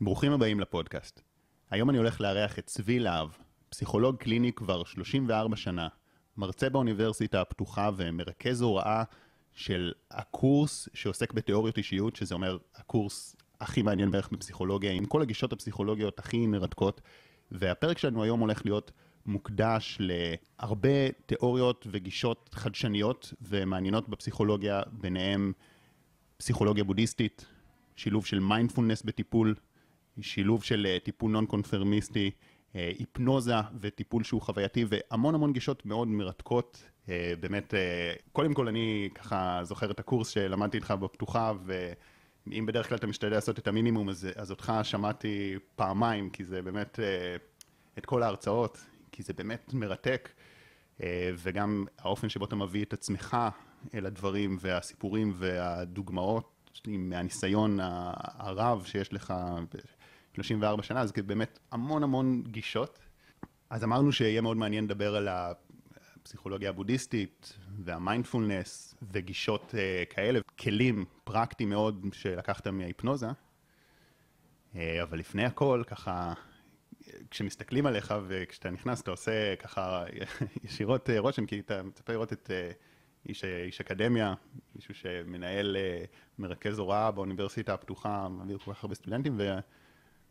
ברוכים הבאים לפודקאסט. היום אני הולך לארח את צבי להב, פסיכולוג קליני כבר 34 שנה, מרצה באוניברסיטה הפתוחה ומרכז הוראה של הקורס שעוסק בתיאוריות אישיות, שזה אומר הקורס הכי מעניין בערך בפסיכולוגיה, עם כל הגישות הפסיכולוגיות הכי מרתקות. והפרק שלנו היום הולך להיות מוקדש להרבה תיאוריות וגישות חדשניות ומעניינות בפסיכולוגיה, ביניהם פסיכולוגיה בודהיסטית, שילוב של מיינדפולנס בטיפול, שילוב של אה, טיפול נון קונפרמיסטי, אה, היפנוזה וטיפול שהוא חווייתי והמון המון גישות מאוד מרתקות. אה, באמת, קודם כל אני ככה זוכר את הקורס שלמדתי איתך בפתוחה ואם בדרך כלל אתה משתדל לעשות את המינימום אז, אז אותך שמעתי פעמיים כי זה באמת את כל ההרצאות, כי זה באמת מרתק וגם האופן שבו אתה מביא את עצמך אל הדברים והסיפורים והדוגמאות מהניסיון הרב שיש לך 34 שנה, אז באמת המון המון גישות. אז אמרנו שיהיה מאוד מעניין לדבר על הפסיכולוגיה הבודהיסטית והמיינדפולנס וגישות uh, כאלה, כלים פרקטיים מאוד שלקחת מההיפנוזה. Uh, אבל לפני הכל, ככה, כשמסתכלים עליך וכשאתה נכנס, אתה עושה ככה ישירות uh, רושם, כי אתה מצפה לראות את uh, איש, איש אקדמיה, מישהו שמנהל, מרכז הוראה באוניברסיטה הפתוחה, מעביר כל כך הרבה סטודנטים, ו...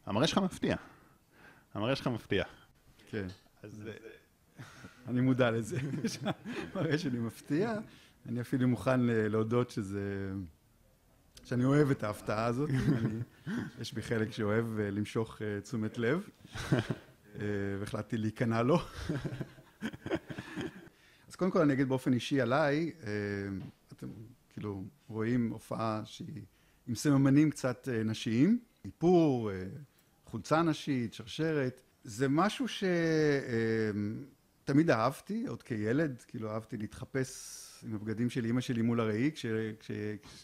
המראה שלך מפתיע. המראה שלך מפתיע. כן. אז... אה, אני מודע לזה, המראה שלי מפתיע. אני אפילו מוכן אה, להודות שזה... שאני אוהב את ההפתעה הזאת. אני, יש בי חלק שאוהב אה, למשוך תשומת לב, והחלטתי להיכנע לו. אז קודם כל אני אגיד באופן אישי עליי, אתם כאילו רואים הופעה שהיא עם סממנים קצת נשיים, איפור, חולצה נשית, שרשרת. זה משהו שתמיד אמ, אהבתי, עוד כילד, כאילו אהבתי להתחפש עם הבגדים של אימא שלי מול הראי, כש, כש,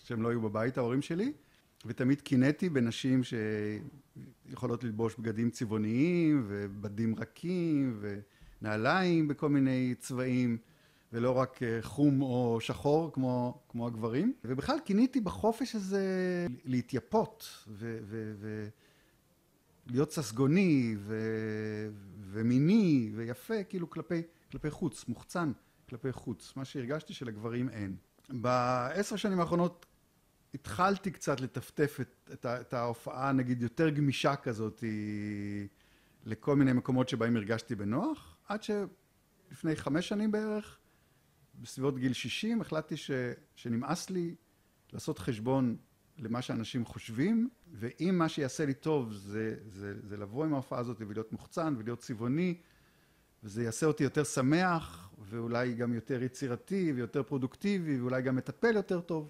כשהם לא היו בבית, ההורים שלי, ותמיד קינאתי בנשים שיכולות ללבוש בגדים צבעוניים, ובדים רכים, ונעליים בכל מיני צבעים. ולא רק אה, חום או שחור כמו, כמו הגברים. ובכלל קינאתי בחופש הזה להתייפות ו- ו- ו- להיות ססגוני ו... ומיני ויפה, כאילו כלפי, כלפי חוץ, מוחצן כלפי חוץ, מה שהרגשתי שלגברים אין. בעשר שנים האחרונות התחלתי קצת לטפטף את, את, את ההופעה, נגיד, יותר גמישה כזאת לכל מיני מקומות שבהם הרגשתי בנוח, עד שלפני חמש שנים בערך, בסביבות גיל 60, החלטתי ש, שנמאס לי לעשות חשבון למה שאנשים חושבים, ואם מה שיעשה לי טוב זה, זה, זה לבוא עם ההופעה הזאת ולהיות מוחצן ולהיות צבעוני, וזה יעשה אותי יותר שמח, ואולי גם יותר יצירתי ויותר פרודוקטיבי, ואולי גם מטפל יותר טוב,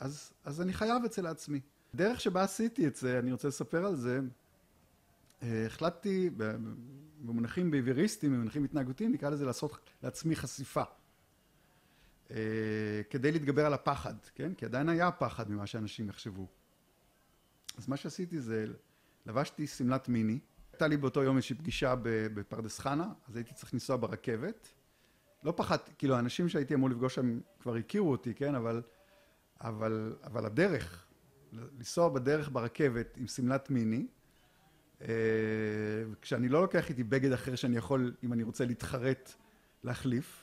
אז, אז אני חייב את זה לעצמי. דרך שבה עשיתי את זה, אני רוצה לספר על זה, אה, החלטתי במונחים ביביריסטיים, במונחים התנהגותיים, נקרא לזה לעשות לעצמי חשיפה. אה, כדי להתגבר על הפחד, כן? כי עדיין היה פחד ממה שאנשים יחשבו. אז מה שעשיתי זה, לבשתי שמלת מיני. הייתה לי באותו יום איזושהי פגישה בפרדס חנה, אז הייתי צריך לנסוע ברכבת. לא פחדתי, כאילו, האנשים שהייתי אמור לפגוש שם כבר הכירו אותי, כן? אבל, אבל, אבל הדרך, לנסוע בדרך ברכבת עם שמלת מיני, אה, כשאני לא לוקח איתי בגד אחר שאני יכול, אם אני רוצה להתחרט, להחליף,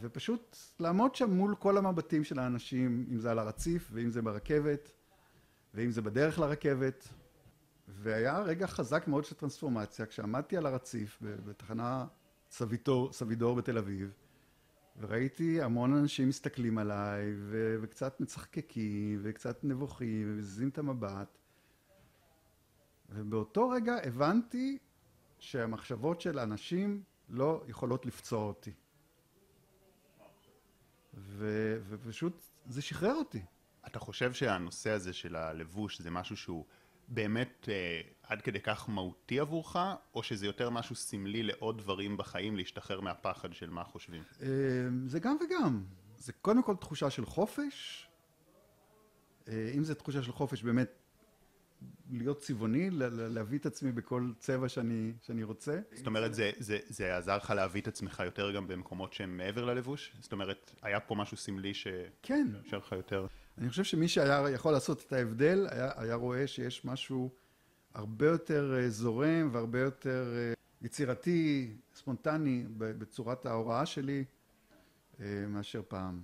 ופשוט לעמוד שם מול כל המבטים של האנשים, אם זה על הרציף ואם זה ברכבת ואם זה בדרך לרכבת. והיה רגע חזק מאוד של טרנספורמציה, כשעמדתי על הרציף בתחנה סבידור, סבידור בתל אביב, וראיתי המון אנשים מסתכלים עליי, ו- וקצת מצחקקים, וקצת נבוכים, ומזיזים את המבט. ובאותו רגע הבנתי שהמחשבות של אנשים לא יכולות לפצוע אותי. ו- ופשוט זה שחרר אותי. אתה חושב שהנושא הזה של הלבוש זה משהו שהוא באמת אה, עד כדי כך מהותי עבורך, או שזה יותר משהו סמלי לעוד דברים בחיים להשתחרר מהפחד של מה חושבים? אה, זה גם וגם. זה קודם כל תחושה של חופש. אה, אם זו תחושה של חופש באמת להיות צבעוני, להביא את עצמי בכל צבע שאני, שאני רוצה. זאת אומרת, זה, זה, זה עזר לך להביא את עצמך יותר גם במקומות שהם מעבר ללבוש? זאת אומרת, היה פה משהו סמלי ש... כן. לך יותר? אני חושב שמי שהיה יכול לעשות את ההבדל, היה, היה רואה שיש משהו הרבה יותר אה, זורם והרבה יותר אה, יצירתי, ספונטני, בצורת ההוראה שלי, מאשר פעם.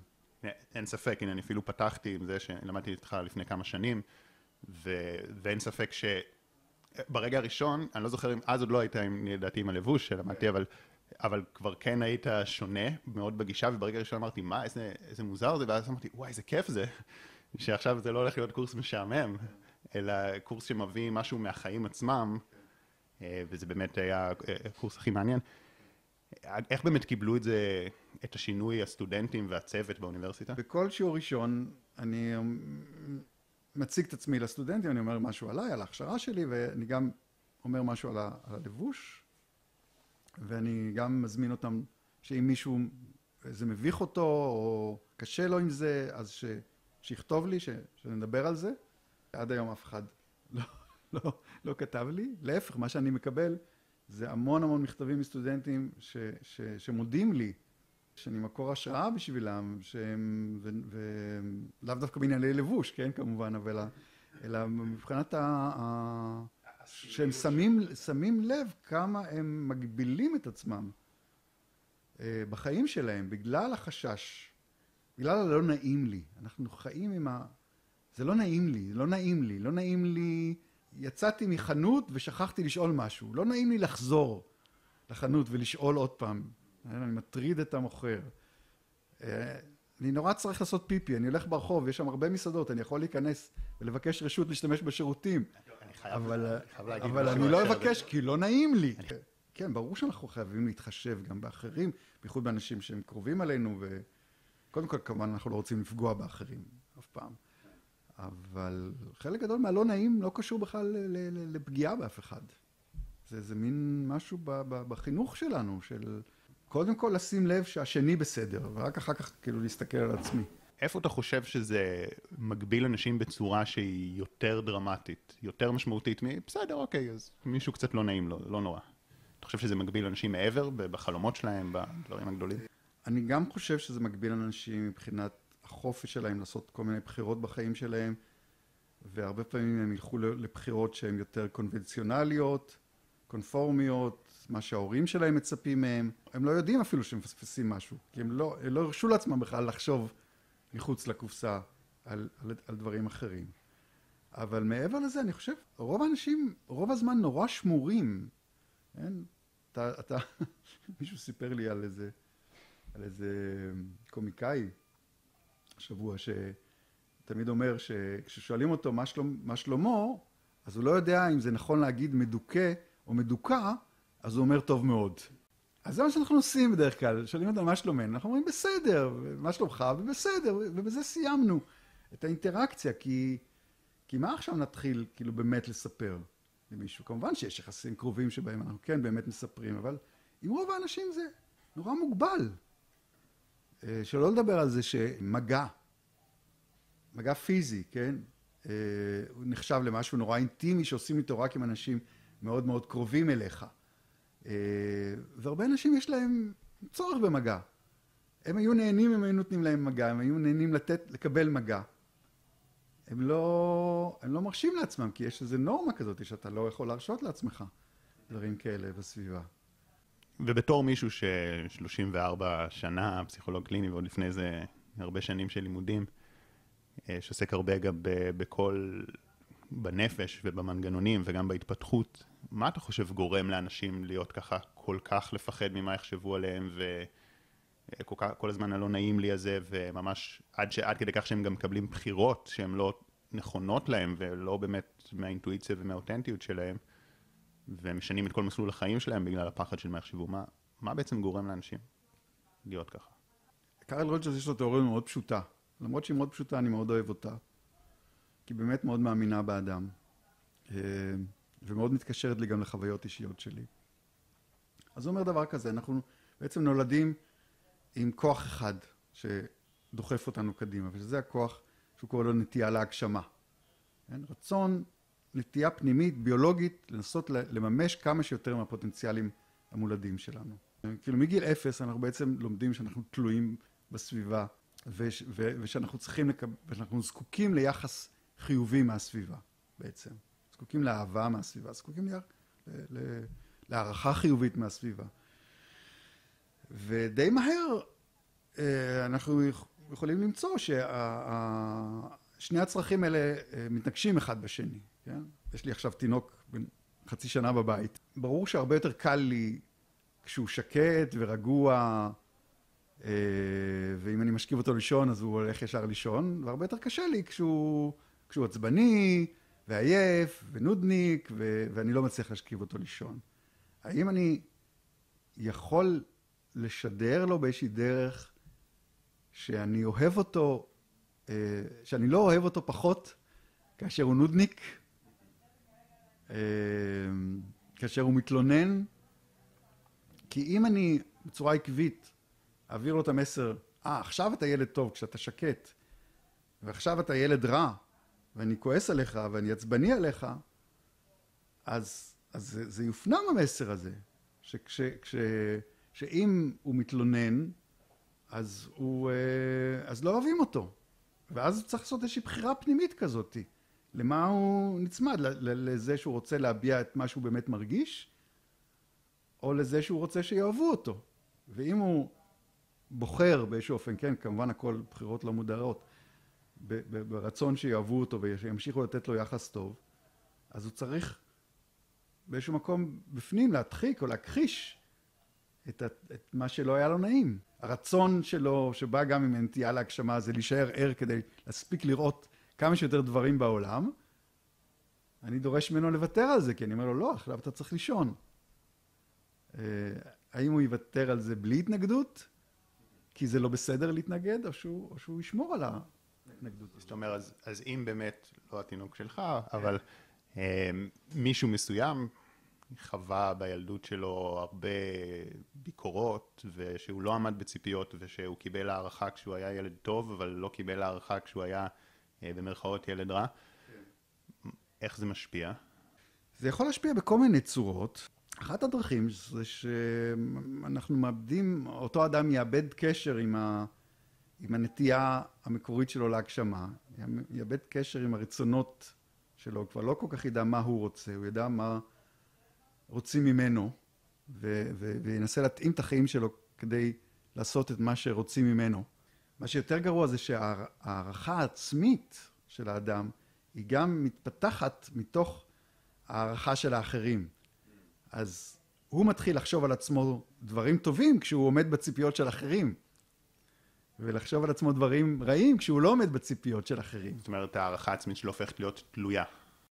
אין ספק, הנה אני אפילו פתחתי עם זה שלמדתי איתך לפני כמה שנים, ו... ואין ספק שברגע הראשון, אני לא זוכר אם אז עוד לא היית, עם, לדעתי, עם הלבוש שלמדתי, אבל, אבל כבר כן היית שונה מאוד בגישה, וברגע הראשון אמרתי, מה, איזה, איזה מוזר זה, ואז אמרתי, וואי, איזה כיף זה, שעכשיו זה לא הולך להיות קורס משעמם, אלא קורס שמביא משהו מהחיים עצמם, אה, וזה באמת היה הקורס הכי מעניין. איך באמת קיבלו את זה, את השינוי הסטודנטים והצוות באוניברסיטה? בכל שיעור ראשון אני מציג את עצמי לסטודנטים, אני אומר משהו עליי, על ההכשרה שלי, ואני גם אומר משהו על, ה, על הלבוש, ואני גם מזמין אותם שאם מישהו, זה מביך אותו, או קשה לו עם זה, אז ש, שיכתוב לי, ש, שנדבר על זה. עד היום אף אחד לא, לא, לא כתב לי, להפך, מה שאני מקבל זה המון המון מכתבים מסטודנטים ש, ש, שמודים לי שאני מקור השראה בשבילם, שהם, ולאו דווקא בענייני לבוש, כן, כמובן, אבל אלא מבחינת ה... ה שהם שמים, שמים לב כמה הם מגבילים את עצמם אה, בחיים שלהם בגלל החשש, בגלל הלא נעים לי. אנחנו חיים עם ה... זה לא נעים לי, לא נעים לי, לא נעים לי... יצאתי מחנות ושכחתי לשאול משהו. לא נעים לי לחזור לחנות ולשאול עוד פעם. אני מטריד את המוכר. אה, אני נורא צריך לעשות פיפי, אני הולך ברחוב, יש שם הרבה מסעדות, אני יכול להיכנס ולבקש רשות להשתמש בשירותים. אבל, אבל אני לא אבקש כי לא נעים לי. כן, ברור שאנחנו חייבים להתחשב גם באחרים, בייחוד באנשים שהם קרובים עלינו, וקודם כל כמובן אנחנו לא רוצים לפגוע באחרים אף פעם. אבל חלק גדול מהלא נעים לא קשור בכלל לפגיעה באף אחד. זה, זה מין משהו בחינוך שלנו, של קודם כל לשים לב שהשני בסדר, ורק אחר כך כאילו להסתכל על עצמי. איפה אתה חושב שזה מגביל אנשים בצורה שהיא יותר דרמטית, יותר משמעותית מ... בסדר, אוקיי, אז מישהו קצת לא נעים לו, לא נורא. אתה חושב שזה מגביל אנשים מעבר, בחלומות שלהם, בדברים הגדולים? אני גם חושב שזה מגביל אנשים מבחינת החופש שלהם לעשות כל מיני בחירות בחיים שלהם, והרבה פעמים הם ילכו לבחירות שהן יותר קונבנציונליות, קונפורמיות, מה שההורים שלהם מצפים מהם. הם לא יודעים אפילו שהם מפספסים משהו, כי הם לא, הם לא הרשו לעצמם בכלל לחשוב מחוץ לקופסה על, על, על דברים אחרים. אבל מעבר לזה, אני חושב, רוב האנשים, רוב הזמן נורא שמורים. כן? אתה, אתה, מישהו סיפר לי על איזה, על איזה קומיקאי השבוע, שתמיד אומר שכששואלים אותו מה, שלום, מה שלמה, אז הוא לא יודע אם זה נכון להגיד מדוכא או מדוכא, אז הוא אומר טוב מאוד. אז זה מה שאנחנו עושים בדרך כלל, שואלים אותנו מה שלומנו, אנחנו אומרים בסדר, מה שלומך, ובסדר, ובזה סיימנו את האינטראקציה, כי, כי מה עכשיו נתחיל כאילו באמת לספר למישהו? כמובן שיש יחסים קרובים שבהם אנחנו כן באמת מספרים, אבל עם רוב האנשים זה נורא מוגבל. אה, שלא לדבר על זה שמגע, מגע פיזי, כן, אה, הוא נחשב למשהו נורא אינטימי שעושים איתו רק עם אנשים מאוד מאוד קרובים אליך. אה, והרבה אנשים יש להם צורך במגע. הם היו נהנים אם היו נותנים להם מגע, הם היו נהנים לתת, לקבל מגע. הם לא, הם לא מרשים לעצמם, כי יש איזו נורמה כזאת שאתה לא יכול להרשות לעצמך דברים כאלה בסביבה. ובתור מישהו ש-34 שנה פסיכולוג קליני ועוד לפני זה הרבה שנים של לימודים, אה, שעוסק הרבה גם בכל, בנפש ובמנגנונים וגם בהתפתחות, מה אתה חושב גורם לאנשים להיות ככה כל כך לפחד ממה יחשבו עליהם וכל כך, כל הזמן הלא נעים לי הזה וממש עד, ש, עד כדי כך שהם גם מקבלים בחירות שהן לא נכונות להם ולא באמת מהאינטואיציה ומהאותנטיות שלהם ומשנים את כל מסלול החיים שלהם בגלל הפחד של מה יחשבו. מה, מה בעצם גורם לאנשים להיות ככה? קארל רוג'רס יש לו תיאוריה מאוד פשוטה. למרות שהיא מאוד פשוטה, אני מאוד אוהב אותה. כי באמת מאוד מאמינה באדם. ומאוד מתקשרת לי גם לחוויות אישיות שלי. אז הוא אומר דבר כזה, אנחנו בעצם נולדים עם כוח אחד שדוחף אותנו קדימה, וזה הכוח שהוא קורא לו נטייה להגשמה. כן? רצון נטייה פנימית, ביולוגית, לנסות לממש כמה שיותר מהפוטנציאלים המולדים שלנו. כאילו מגיל אפס אנחנו בעצם לומדים שאנחנו תלויים בסביבה וש, ו, ושאנחנו צריכים לקבל, ושאנחנו זקוקים ליחס חיובי מהסביבה בעצם. זקוקים לאהבה מהסביבה, זקוקים לה, ל, ל, להערכה חיובית מהסביבה. ודי מהר אה, אנחנו יכולים למצוא ששני הצרכים האלה אה, מתנגשים אחד בשני, כן? יש לי עכשיו תינוק בן חצי שנה בבית. ברור שהרבה יותר קל לי כשהוא שקט ורגוע, אה, ואם אני משכיב אותו לישון אז הוא הולך ישר לישון, והרבה יותר קשה לי כשהוא, כשהוא עצבני ועייף ונודניק ו, ואני לא מצליח להשכיב אותו לישון. האם אני יכול לשדר לו באיזושהי דרך שאני אוהב אותו, אה, שאני לא אוהב אותו פחות כאשר הוא נודניק, אה, כאשר הוא מתלונן, כי אם אני בצורה עקבית אעביר לו את המסר, אה, ah, עכשיו אתה ילד טוב כשאתה שקט, ועכשיו אתה ילד רע, ואני כועס עליך ואני עצבני עליך, אז, אז זה, זה יופנם המסר הזה, שכש, כש, שאם הוא מתלונן, אז הוא, אה, אז לא אוהבים אותו. ואז צריך לעשות איזושהי בחירה פנימית כזאת. למה הוא נצמד? לזה שהוא רוצה להביע את מה שהוא באמת מרגיש, או לזה שהוא רוצה שיאהבו אותו. ואם הוא בוחר באיזשהו אופן, כן, כמובן הכל בחירות לא מודרות, ברצון שיאהבו אותו ושימשיכו לתת לו יחס טוב, אז הוא צריך באיזשהו מקום בפנים להדחיק או להכחיש את, את מה שלא היה לו נעים. הרצון שלו, שבא גם עם נטייה להגשמה, זה להישאר ער כדי להספיק לראות כמה שיותר דברים בעולם. אני דורש ממנו לוותר על זה, כי אני אומר לו, לא, עכשיו אתה צריך לישון. אה, האם הוא יוותר על זה בלי התנגדות? כי זה לא בסדר להתנגד, או שהוא, או שהוא ישמור על ההתנגדות. זאת אומרת, אז, אז אם באמת, לא התינוק שלך, אבל אה, מישהו מסוים חווה בילדות שלו הרבה ביקורות, ושהוא לא עמד בציפיות, ושהוא קיבל הערכה כשהוא היה ילד טוב, אבל לא קיבל הערכה כשהוא היה אה, במרכאות ילד רע. כן. איך זה משפיע? זה יכול להשפיע בכל מיני צורות. אחת הדרכים זה שאנחנו מאבדים, אותו אדם יאבד קשר עם, ה, עם הנטייה המקורית שלו להגשמה, יאבד קשר עם הרצונות שלו, הוא כבר לא כל כך ידע מה הוא רוצה, הוא ידע מה רוצים ממנו, ו, ו, וינסה להתאים את החיים שלו כדי לעשות את מה שרוצים ממנו. מה שיותר גרוע זה שההערכה העצמית של האדם היא גם מתפתחת מתוך הערכה של האחרים. אז הוא מתחיל לחשוב על עצמו דברים טובים כשהוא עומד בציפיות של אחרים, ולחשוב על עצמו דברים רעים כשהוא לא עומד בציפיות של אחרים. זאת אומרת, ההערכה העצמית שלו הופכת להיות תלויה.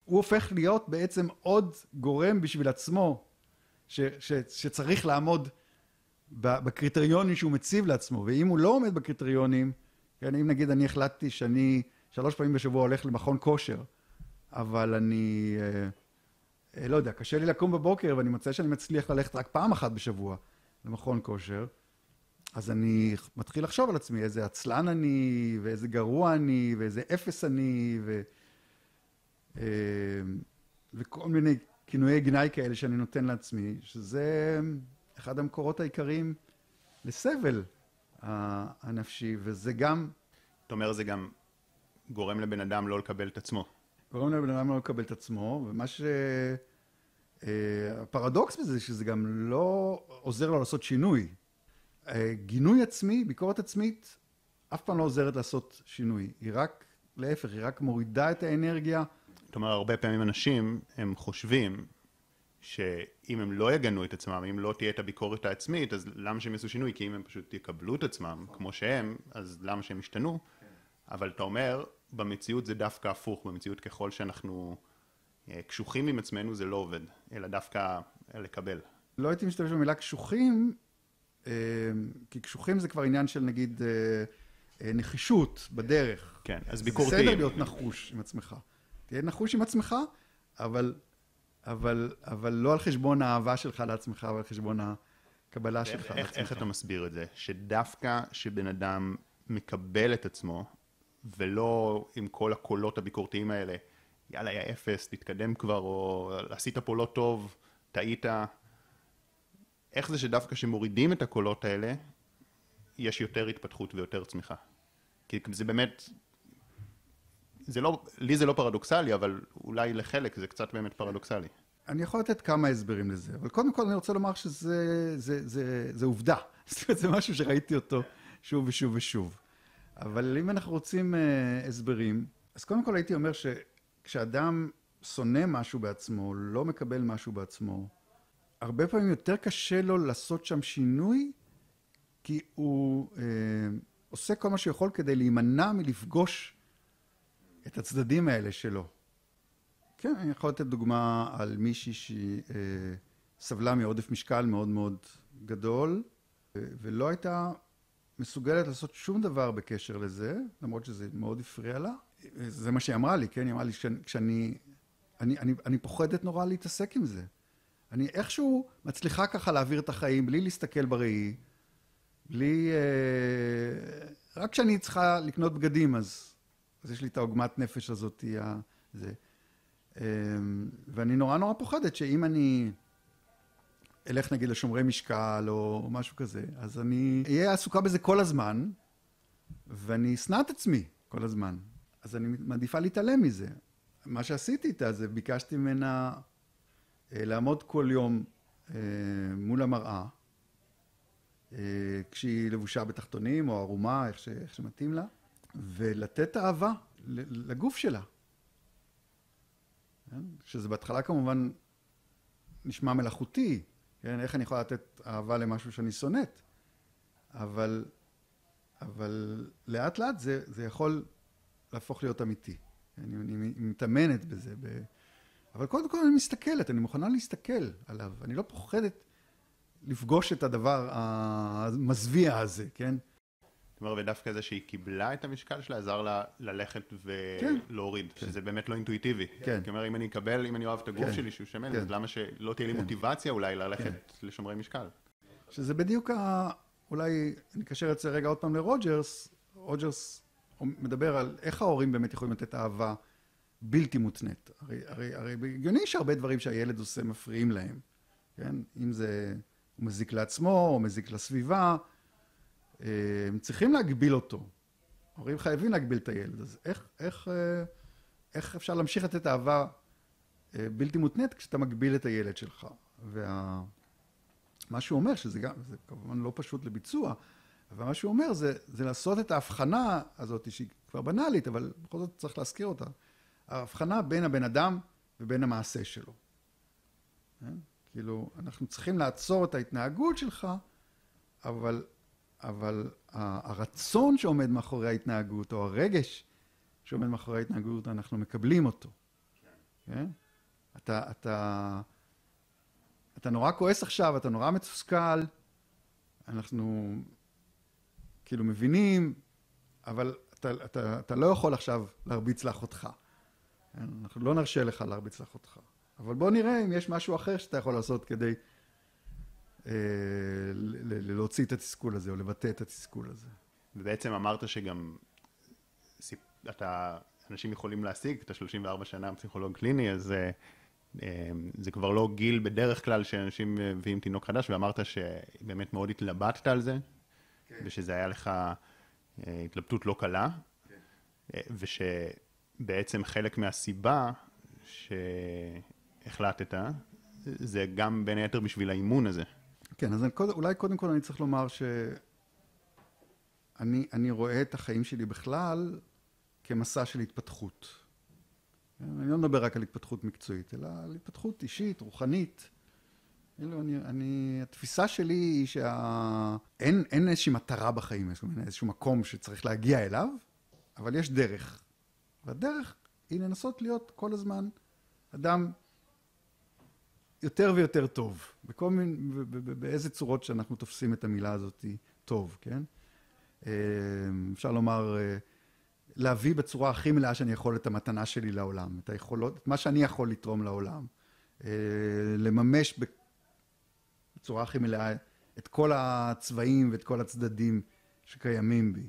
הוא הופך להיות בעצם עוד גורם בשביל עצמו, ש, ש, שצריך לעמוד בקריטריונים שהוא מציב לעצמו, ואם הוא לא עומד בקריטריונים, כן, אם נגיד אני החלטתי שאני שלוש פעמים בשבוע הולך למכון כושר, אבל אני, אה, אה, לא יודע, קשה לי לקום בבוקר ואני מוצא שאני מצליח ללכת רק פעם אחת בשבוע למכון כושר, אז אני מתחיל לחשוב על עצמי איזה עצלן אני, ואיזה גרוע אני, ואיזה אפס אני, ו... אה, וכל מיני כינויי גנאי כאלה שאני נותן לעצמי, שזה אחד המקורות העיקריים לסבל הנפשי, וזה גם... אתה אומר, זה גם גורם לבן אדם לא לקבל את עצמו. גורם לבן אדם לא לקבל את עצמו, ומה ש... אה, הפרדוקס בזה, שזה גם לא עוזר לו לעשות שינוי. אה, גינוי עצמי, ביקורת עצמית, אף פעם לא עוזרת לעשות שינוי. היא רק, להפך, היא רק מורידה את האנרגיה. אומרת, הרבה פעמים אנשים, הם חושבים שאם הם לא יגנו את עצמם, אם לא תהיה את הביקורת העצמית, אז למה שהם יעשו שינוי? כי אם הם פשוט יקבלו את עצמם כמו שהם, אז למה שהם ישתנו? אבל אתה אומר, במציאות זה דווקא הפוך, במציאות ככל שאנחנו אה, קשוחים עם עצמנו זה לא עובד, אלא דווקא לקבל. לא הייתי משתמש במילה קשוחים, כי קשוחים זה כבר עניין של נגיד אה, נחישות בדרך. כן, אז ביקורתיים. זה בסדר להיות נחוש עם עצמך. תהיה נחוש עם עצמך, אבל, אבל, אבל לא על חשבון האהבה שלך לעצמך, אבל על חשבון הקבלה שלך איך, לעצמך. איך אתה מסביר את זה? שדווקא כשבן אדם מקבל את עצמו, ולא עם כל הקולות הביקורתיים האלה, יאללה, יא אפס, תתקדם כבר, או עשית פה לא טוב, טעית. איך זה שדווקא כשמורידים את הקולות האלה, יש יותר התפתחות ויותר צמיחה? כי זה באמת זה לא, לי זה לא פרדוקסלי, אבל אולי לחלק זה קצת באמת פרדוקסלי. אני יכול לתת כמה הסברים לזה, אבל קודם כל אני רוצה לומר שזה זה, זה, זה עובדה. זאת אומרת, זה משהו שראיתי אותו שוב ושוב ושוב. אבל אם אנחנו רוצים uh, הסברים, אז קודם כל הייתי אומר שכשאדם שונא משהו בעצמו, לא מקבל משהו בעצמו, הרבה פעמים יותר קשה לו לעשות שם שינוי, כי הוא uh, עושה כל מה שיכול כדי להימנע מלפגוש את הצדדים האלה שלו. כן, אני יכול לתת דוגמה על מישהי שהיא אה, סבלה מעודף משקל מאוד מאוד גדול, ולא הייתה מסוגלת לעשות שום דבר בקשר לזה, למרות שזה מאוד הפריע לה. זה מה שהיא אמרה לי, כן? היא אמרה לי, כשאני... אני, אני, אני פוחדת נורא להתעסק עם זה. אני איכשהו מצליחה ככה להעביר את החיים בלי להסתכל בראי, בלי... אה, רק כשאני צריכה לקנות בגדים, אז, אז יש לי את העוגמת נפש הזאת, זה. אמ, ואני נורא נורא פוחדת שאם אני אלך נגיד לשומרי משקל או משהו כזה, אז אני אהיה עסוקה בזה כל הזמן, ואני אשנא את עצמי כל הזמן. אז אני מעדיפה להתעלם מזה. מה שעשיתי איתה זה ביקשתי ממנה אה, לעמוד כל יום אה, מול המראה, אה, כשהיא לבושה בתחתונים או ערומה, איך, ש, איך שמתאים לה, ולתת אהבה לגוף שלה. כן? שזה בהתחלה כמובן נשמע מלאכותי, כן? איך אני יכול לתת אהבה למשהו שאני שונאת? אבל, אבל לאט לאט זה, זה יכול להפוך להיות אמיתי. אני, אני מתאמנת בזה. ב... אבל קודם כל אני מסתכלת, אני מוכנה להסתכל עליו. אני לא פוחדת לפגוש את הדבר המזוויע הזה, כן? זאת אומרת, ודווקא זה שהיא קיבלה את המשקל שלה, עזר לה ללכת ולהוריד, כן. שזה באמת לא אינטואיטיבי. כן. כי אומר, אם אני אקבל, אם אני אוהב את הגוף כן. שלי שהוא שמן, כן. אז למה שלא תהיה לי כן. מוטיבציה אולי ללכת כן. לשומרי משקל? שזה בדיוק ה... אולי נקשר את זה רגע עוד פעם לרוג'רס. רוג'רס מדבר על איך ההורים באמת יכולים לתת אהבה בלתי מותנית. הרי, הרי, הרי הגיוני שהרבה דברים שהילד עושה מפריעים להם, כן? אם זה, הוא מזיק לעצמו, או מזיק לסביבה, הם צריכים להגביל אותו. ההורים חייבים להגביל את הילד. אז איך, איך, אה, איך אפשר להמשיך לתת אהבה אה, בלתי מותנית כשאתה מגביל את הילד שלך? ומה וה... שהוא אומר, שזה גם, זה כמובן לא פשוט לביצוע, אבל מה שהוא אומר זה, זה לעשות את ההבחנה הזאת, שהיא כבר בנאלית, אבל בכל זאת צריך להזכיר אותה. ההבחנה בין הבן אדם ובין המעשה שלו. כן? כאילו, אנחנו צריכים לעצור את ההתנהגות שלך, אבל אבל הרצון שעומד מאחורי ההתנהגות, או הרגש שעומד מאחורי ההתנהגות, אנחנו מקבלים אותו. כן? אתה, אתה, אתה נורא כועס עכשיו, אתה נורא מתוסכל, אנחנו כאילו מבינים, אבל אתה, אתה, אתה לא יכול עכשיו להרביץ לאחותך. אנחנו לא נרשה לך להרביץ לאחותך. אבל בוא נראה אם יש משהו אחר שאתה יכול לעשות כדי אה, להוציא את התסכול הזה, או לבטא את התסכול הזה. ובעצם אמרת שגם אתה, אנשים יכולים להשיג את ה-34 שנה פסיכולוג קליני, אז אה, אה, זה כבר לא גיל בדרך כלל שאנשים מביאים תינוק חדש, ואמרת שבאמת מאוד התלבטת על זה, כן. ושזה היה לך התלבטות לא קלה, כן. ושבעצם חלק מהסיבה שהחלטת, זה גם בין היתר בשביל האימון הזה. כן, אז אני, אולי קודם כל אני צריך לומר שאני רואה את החיים שלי בכלל כמסע של התפתחות. אני לא מדבר רק על התפתחות מקצועית, אלא על התפתחות אישית, רוחנית. כאילו, אני, אני, התפיסה שלי היא שאין אין איזושהי מטרה בחיים, איזשהו מקום שצריך להגיע אליו, אבל יש דרך. והדרך היא לנסות להיות כל הזמן אדם יותר ויותר טוב, בכל מיני, באיזה צורות שאנחנו תופסים את המילה הזאת טוב, כן? אה, אפשר לומר, אה, להביא בצורה הכי מלאה שאני יכול את המתנה שלי לעולם, את היכולות, את מה שאני יכול לתרום לעולם, אה, לממש בצורה הכי מלאה את כל הצבעים ואת כל הצדדים שקיימים בי.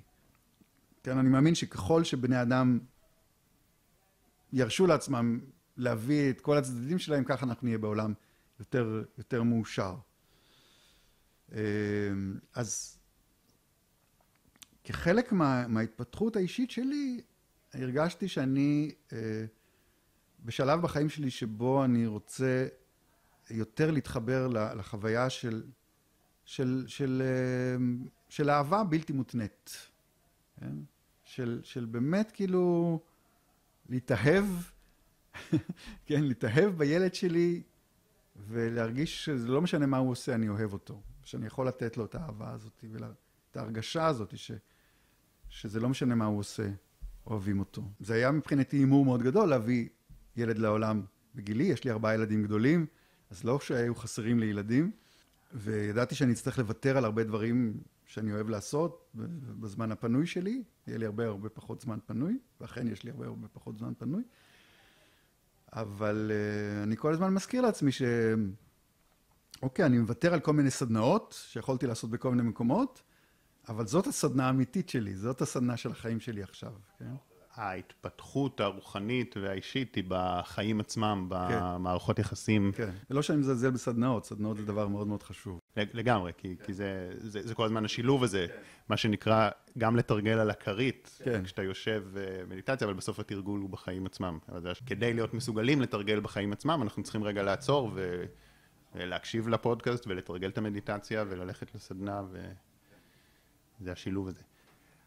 כן, אני מאמין שככל שבני אדם ירשו לעצמם להביא את כל הצדדים שלהם, ככה אנחנו נהיה בעולם יותר, יותר מאושר. אמ, אז כחלק מה, מההתפתחות האישית שלי, הרגשתי שאני אה, בשלב בחיים שלי שבו אני רוצה יותר להתחבר לחוויה של, של, של, אה, של אהבה בלתי מותנית. כן? של, של באמת כאילו להתאהב, כן, להתאהב בילד שלי ולהרגיש שזה לא משנה מה הוא עושה, אני אוהב אותו. שאני יכול לתת לו את האהבה הזאת ואת ההרגשה הזאת ש, שזה לא משנה מה הוא עושה, אוהבים אותו. זה היה מבחינתי הימור מאוד גדול להביא ילד לעולם בגילי, יש לי ארבעה ילדים גדולים, אז לא שהיו חסרים לי ילדים, וידעתי שאני אצטרך לוותר על הרבה דברים שאני אוהב לעשות בזמן הפנוי שלי, יהיה לי הרבה הרבה פחות זמן פנוי, ואכן יש לי הרבה הרבה פחות זמן פנוי, אבל uh, אני כל הזמן מזכיר לעצמי ש... אוקיי, אני מוותר על כל מיני סדנאות שיכולתי לעשות בכל מיני מקומות, אבל זאת הסדנה האמיתית שלי, זאת הסדנה של החיים שלי עכשיו, כן? ההתפתחות הרוחנית והאישית היא בחיים עצמם, כן. במערכות יחסים. כן, ולא שאני מזלזל בסדנאות, סדנאות זה דבר מאוד מאוד חשוב. לגמרי, כי, כן. כי זה, זה, זה כל הזמן השילוב הזה, כן. מה שנקרא גם לתרגל על הכרית, כן. כשאתה יושב אה, מדיטציה, אבל בסוף התרגול הוא בחיים עצמם. כדי להיות מסוגלים לתרגל בחיים עצמם, אנחנו צריכים רגע לעצור ו... להקשיב לפודקאסט ולתרגל את המדיטציה וללכת לסדנה, וזה השילוב הזה.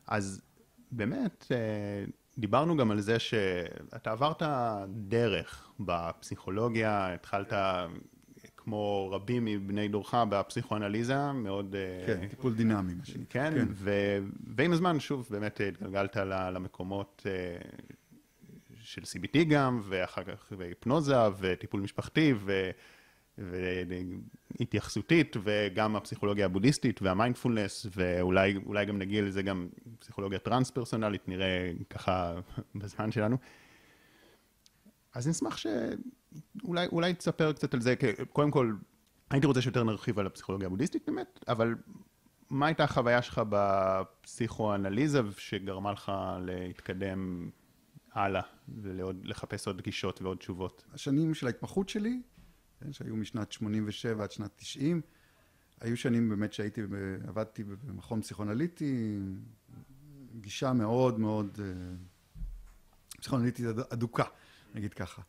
אז באמת, אה, דיברנו גם על זה שאתה עברת דרך בפסיכולוגיה, התחלת כמו רבים מבני דורך בפסיכואנליזה, מאוד... אה, כן, טיפול דינמי, מה שנקרא. כן, כן. ועם הזמן, שוב, באמת התגלגלת למקומות אה, של CBT גם, ואחר כך והיפנוזה, וטיפול משפחתי, ו... והתייחסותית, וגם הפסיכולוגיה הבודהיסטית והמיינדפולנס, ואולי גם נגיע לזה גם פסיכולוגיה טרנס-פרסונלית, נראה ככה בזמן שלנו. אז נשמח שאולי תספר קצת על זה, קודם כל, הייתי רוצה שיותר נרחיב על הפסיכולוגיה הבודהיסטית באמת, אבל מה הייתה החוויה שלך בפסיכואנליזה שגרמה לך להתקדם הלאה ולחפש עוד גישות ועוד תשובות? השנים של ההתמחות שלי כן, שהיו משנת 87 עד שנת 90. היו שנים באמת שהייתי, עבדתי במכון פסיכואנליטי, גישה מאוד מאוד אה, פסיכואנליטית אדוקה, נגיד ככה.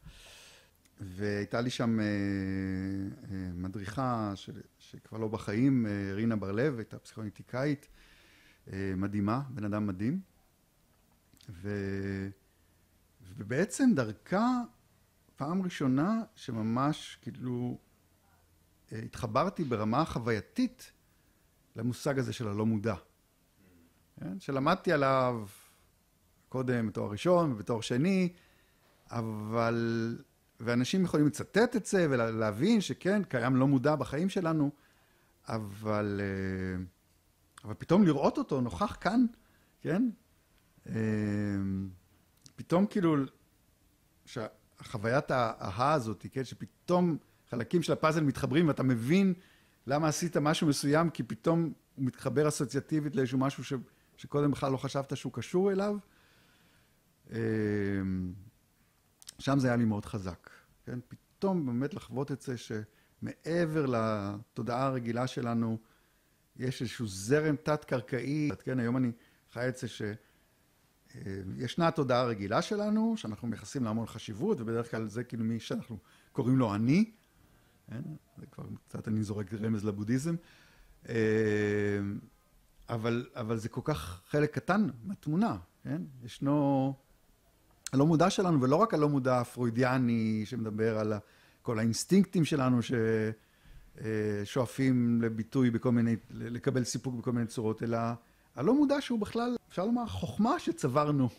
והייתה לי שם אה, אה, מדריכה ש, שכבר לא בחיים, רינה בר-לב, הייתה פסיכואנליטיקאית מדהימה, בן אדם מדהים. ו... ובעצם דרכה פעם ראשונה שממש כאילו אה, התחברתי ברמה החווייתית למושג הזה של הלא מודע. כן? שלמדתי עליו קודם בתואר ראשון ובתואר שני, אבל... ואנשים יכולים לצטט את זה ולהבין שכן, קיים לא מודע בחיים שלנו, אבל, אה, אבל פתאום לראות אותו נוכח כאן, כן? אה, פתאום כאילו, החוויית ההה הזאת, כן, שפתאום חלקים של הפאזל מתחברים ואתה מבין למה עשית משהו מסוים, כי פתאום הוא מתחבר אסוציאטיבית לאיזשהו משהו ש, שקודם בכלל לא חשבת שהוא קשור אליו. שם זה היה לי מאוד חזק, כן? פתאום באמת לחוות את זה שמעבר לתודעה הרגילה שלנו, יש איזשהו זרם תת-קרקעי, כן? היום אני חי את זה ש... אה, התודעה הרגילה שלנו, שאנחנו מייחסים לה המון חשיבות, ובדרך כלל זה כאילו מי שאנחנו קוראים לו אני, כן? זה כבר קצת אני זורק רמז לבודהיזם, אה, אבל, אבל זה כל כך חלק קטן מהתמונה, כן? ישנו הלא מודע שלנו, ולא רק הלא מודע הפרוידיאני שמדבר על כל האינסטינקטים שלנו ששואפים אה, לביטוי בכל מיני, לקבל סיפוק בכל מיני צורות, אלא הלא מודע שהוא בכלל, אפשר לומר, חוכמה שצברנו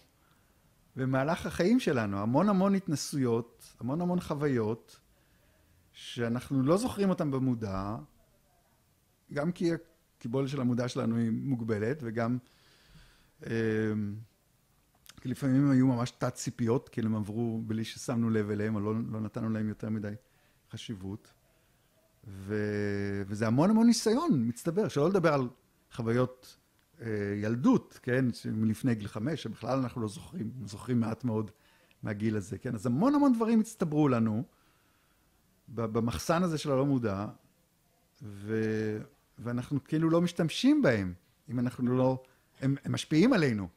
במהלך החיים שלנו. המון המון התנסויות, המון המון חוויות, שאנחנו לא זוכרים אותן במודע, גם כי הקיבולת של המודע שלנו היא מוגבלת, וגם אה, לפעמים הם היו ממש תת ציפיות, כי הם עברו בלי ששמנו לב אליהם, או לא, לא נתנו להם יותר מדי חשיבות. ו... וזה המון המון ניסיון מצטבר, שלא לדבר על חוויות אה, ילדות, כן, מלפני גיל חמש, שבכלל אנחנו לא זוכרים, זוכרים מעט מאוד מהגיל הזה, כן, אז המון המון דברים הצטברו לנו במחסן הזה של הלא מודע, ו... ואנחנו כאילו לא משתמשים בהם, אם אנחנו לא, הם, הם משפיעים עלינו,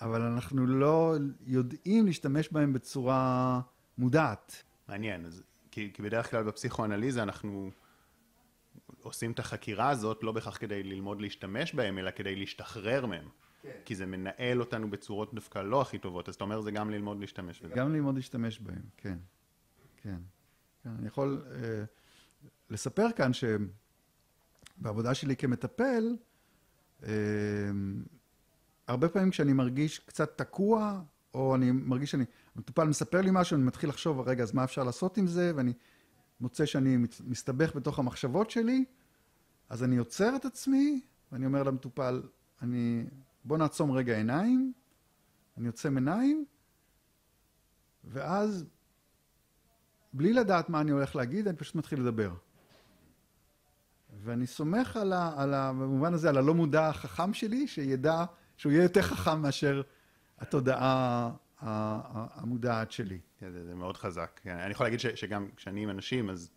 אבל אנחנו לא יודעים להשתמש בהם בצורה מודעת. מעניין, אז, כי, כי בדרך כלל בפסיכואנליזה אנחנו עושים את החקירה הזאת לא בהכרח כדי ללמוד להשתמש בהם, אלא כדי להשתחרר מהם. כן. כי זה מנהל אותנו בצורות דווקא לא הכי טובות, אז אתה אומר זה גם ללמוד להשתמש בהם. גם ללמוד להשתמש בהם, כן. כן. כן. אני יכול אה, לספר כאן שבעבודה שלי כמטפל, אה, הרבה פעמים כשאני מרגיש קצת תקוע, או אני מרגיש שאני, המטופל מספר לי משהו, אני מתחיל לחשוב, רגע, אז מה אפשר לעשות עם זה? ואני מוצא שאני מסתבך בתוך המחשבות שלי, אז אני עוצר את עצמי, ואני אומר למטופל, אני, בוא נעצום רגע עיניים, אני עוצם עיניים, ואז, בלי לדעת מה אני הולך להגיד, אני פשוט מתחיל לדבר. ואני סומך על ה, על ה, במובן הזה, על הלא מודע החכם שלי, שידע שהוא יהיה יותר חכם מאשר התודעה המודעת שלי. כן, זה, זה מאוד חזק. כן, אני יכול להגיד ש, שגם כשאני עם אנשים, אז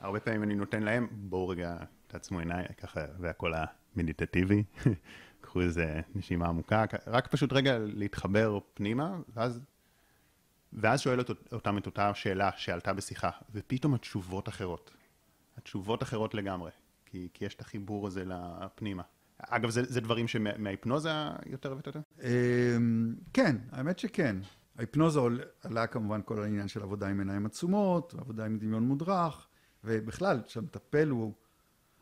הרבה פעמים אני נותן להם, בואו רגע תעצמו עיניים, ככה, זה הכל המדיטטיבי. קחו איזה נשימה עמוקה, רק פשוט רגע להתחבר פנימה, ואז, ואז שואלת אותם את אותה שאלה שעלתה בשיחה, ופתאום התשובות אחרות. התשובות אחרות לגמרי, כי, כי יש את החיבור הזה לפנימה. אגב, זה, זה דברים שמההיפנוזה יותר ויותר? אמ, כן, האמת שכן. ההיפנוזה עלה כמובן כל העניין של עבודה עם עיניים עצומות, עבודה עם דמיון מודרך, ובכלל, שהמטפל הוא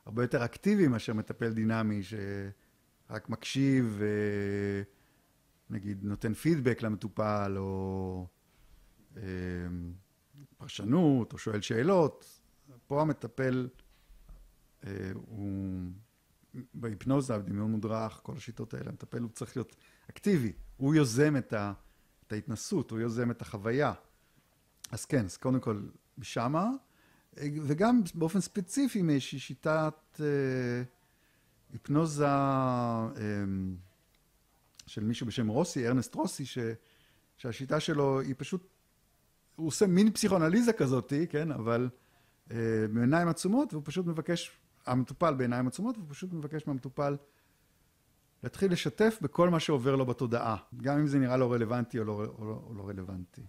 הרבה יותר אקטיבי מאשר מטפל דינמי, שרק מקשיב ונגיד נותן פידבק למטופל, או אמ, פרשנות, או שואל שאלות. פה המטפל אה, הוא... בהיפנוזה, בדמיון מודרך, כל השיטות האלה, המטפל הוא צריך להיות אקטיבי, הוא יוזם את, ה, את ההתנסות, הוא יוזם את החוויה. אז כן, אז קודם כל שמה, וגם באופן ספציפי מאיזושהי שיטת אה, היפנוזה אה, של מישהו בשם רוסי, ארנסט רוסי, ש, שהשיטה שלו היא פשוט, הוא עושה מין פסיכואנליזה כזאת, כן, אבל אה, בעיניים עצומות, והוא פשוט מבקש המטופל בעיניים עצומות, והוא פשוט מבקש מהמטופל להתחיל לשתף בכל מה שעובר לו בתודעה, גם אם זה נראה לא רלוונטי או לא, או לא, או לא רלוונטי.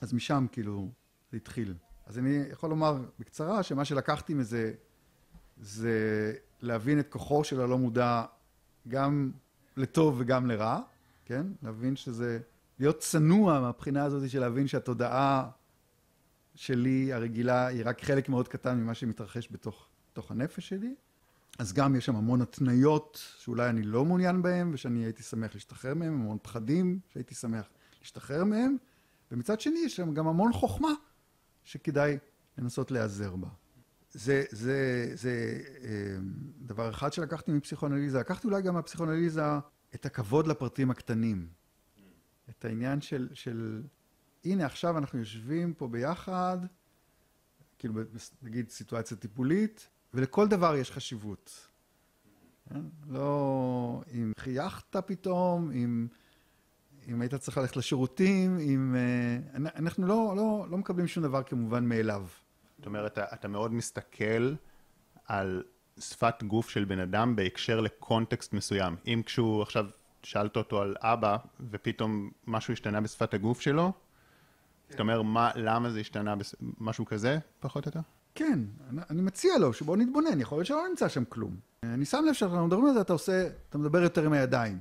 אז משם כאילו זה התחיל. אז אני יכול לומר בקצרה שמה שלקחתי מזה זה להבין את כוחו של הלא מודע גם לטוב וגם לרע, כן? להבין שזה, להיות צנוע מהבחינה הזאת של להבין שהתודעה שלי הרגילה היא רק חלק מאוד קטן ממה שמתרחש בתוך בתוך הנפש שלי. אז גם יש שם המון התניות שאולי אני לא מעוניין בהן ושאני הייתי שמח להשתחרר מהן, המון פחדים שהייתי שמח להשתחרר מהם, ומצד שני יש שם גם המון חוכמה שכדאי לנסות להיעזר בה. זה, זה, זה אה, דבר אחד שלקחתי מפסיכואנליזה. לקחתי אולי גם מהפסיכואנליזה את הכבוד לפרטים הקטנים. את העניין של, של הנה עכשיו אנחנו יושבים פה ביחד, כאילו נגיד סיטואציה טיפולית, ולכל דבר יש חשיבות. כן? לא אם חייכת פתאום, אם, אם היית צריך ללכת לשירותים, אם... אה, אנחנו לא, לא, לא מקבלים שום דבר כמובן מאליו. זאת אומרת, אתה, אתה מאוד מסתכל על שפת גוף של בן אדם בהקשר לקונטקסט מסוים. אם כשהוא עכשיו שאלת אותו על אבא, ופתאום משהו השתנה בשפת הגוף שלו, כן. אתה אומר, מה, למה זה השתנה, משהו כזה, פחות או יותר? כן, אני מציע לו שבוא נתבונן, יכול להיות שלא נמצא שם כלום. אני שם לב שאנחנו מדברים על זה, אתה עושה, אתה מדבר יותר עם הידיים.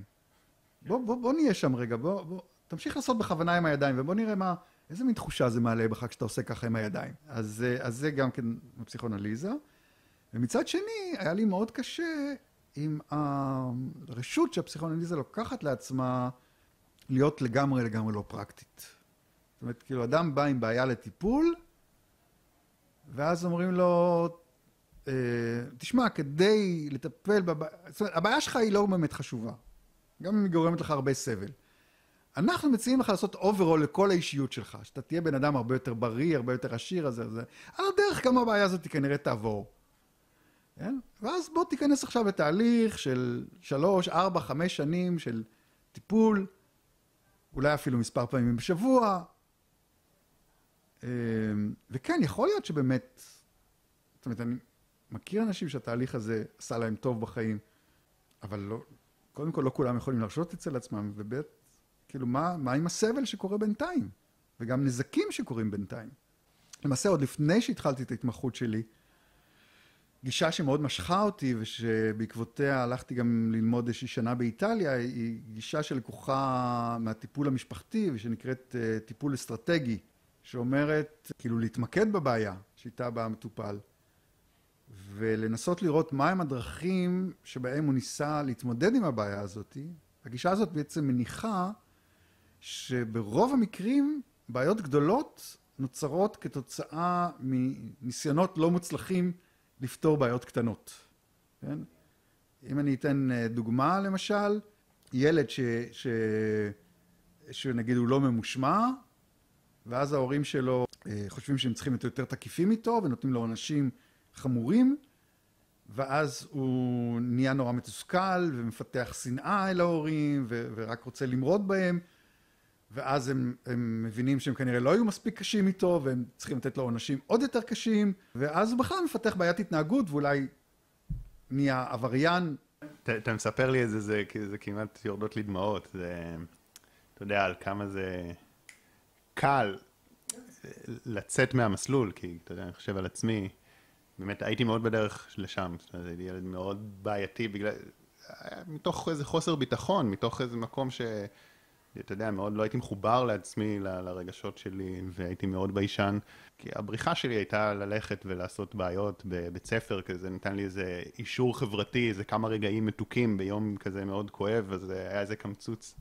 בוא, בוא, בוא נהיה שם רגע, בוא, בוא, תמשיך לעשות בכוונה עם הידיים, ובוא נראה מה, איזה מין תחושה זה מעלה בך כשאתה עושה ככה עם הידיים. אז, אז זה גם כן בפסיכואנליזה. ומצד שני, היה לי מאוד קשה עם הרשות שהפסיכואנליזה לוקחת לעצמה להיות לגמרי לגמרי לא פרקטית. זאת אומרת, כאילו, אדם בא עם בעיה לטיפול, ואז אומרים לו, אה, תשמע, כדי לטפל בבעיה, זאת אומרת, הבעיה שלך היא לא באמת חשובה, גם אם היא גורמת לך הרבה סבל. אנחנו מציעים לך לעשות overhaul לכל האישיות שלך, שאתה תהיה בן אדם הרבה יותר בריא, הרבה יותר עשיר, אז זה. על הדרך גם הבעיה הזאת כנראה תעבור. כן? ואז בוא תיכנס עכשיו לתהליך של שלוש, ארבע, חמש שנים של טיפול, אולי אפילו מספר פעמים בשבוע, וכן, יכול להיות שבאמת, זאת אומרת, אני מכיר אנשים שהתהליך הזה עשה להם טוב בחיים, אבל לא, קודם כל, לא כולם יכולים להרשות אצל עצמם, וב', כאילו, מה, מה עם הסבל שקורה בינתיים? וגם נזקים שקורים בינתיים. למעשה, עוד לפני שהתחלתי את ההתמחות שלי, גישה שמאוד משכה אותי ושבעקבותיה הלכתי גם ללמוד איזושהי שנה באיטליה, היא גישה שלקוחה מהטיפול המשפחתי ושנקראת אה, טיפול אסטרטגי, שאומרת כאילו להתמקד בבעיה שאיתה בא המטופל ולנסות לראות מהם הדרכים שבהם הוא ניסה להתמודד עם הבעיה הזאת. הגישה הזאת בעצם מניחה שברוב המקרים בעיות גדולות נוצרות כתוצאה מניסיונות לא מוצלחים לפתור בעיות קטנות, כן? אם אני אתן אה, דוגמה למשל, ילד ש... ש... שנגיד הוא לא ממושמע, ואז ההורים שלו אה, חושבים שהם צריכים להיות יותר תקיפים איתו ונותנים לו עונשים חמורים, ואז הוא נהיה נורא מתוסכל ומפתח שנאה אל ההורים ו... ורק רוצה למרוד בהם, ואז הם, הם מבינים שהם כנראה לא היו מספיק קשים איתו והם צריכים לתת לו עונשים עוד יותר קשים ואז הוא בכלל מפתח בעיית התנהגות ואולי נהיה עבריין. אתה מספר לי את זה, זה, זה כמעט יורדות לי דמעות, זה, אתה יודע על כמה זה קל לצאת מהמסלול, כי אתה יודע, אני חושב על עצמי, באמת הייתי מאוד בדרך לשם, זאת אומרת, הייתי ילד מאוד בעייתי, בגלל, מתוך איזה חוסר ביטחון, מתוך איזה מקום ש... אתה יודע, מאוד לא הייתי מחובר לעצמי, ל, לרגשות שלי, והייתי מאוד ביישן. כי הבריחה שלי הייתה ללכת ולעשות בעיות בבית ספר, כזה נתן לי איזה אישור חברתי, איזה כמה רגעים מתוקים ביום כזה מאוד כואב, אז היה איזה קמצוץ.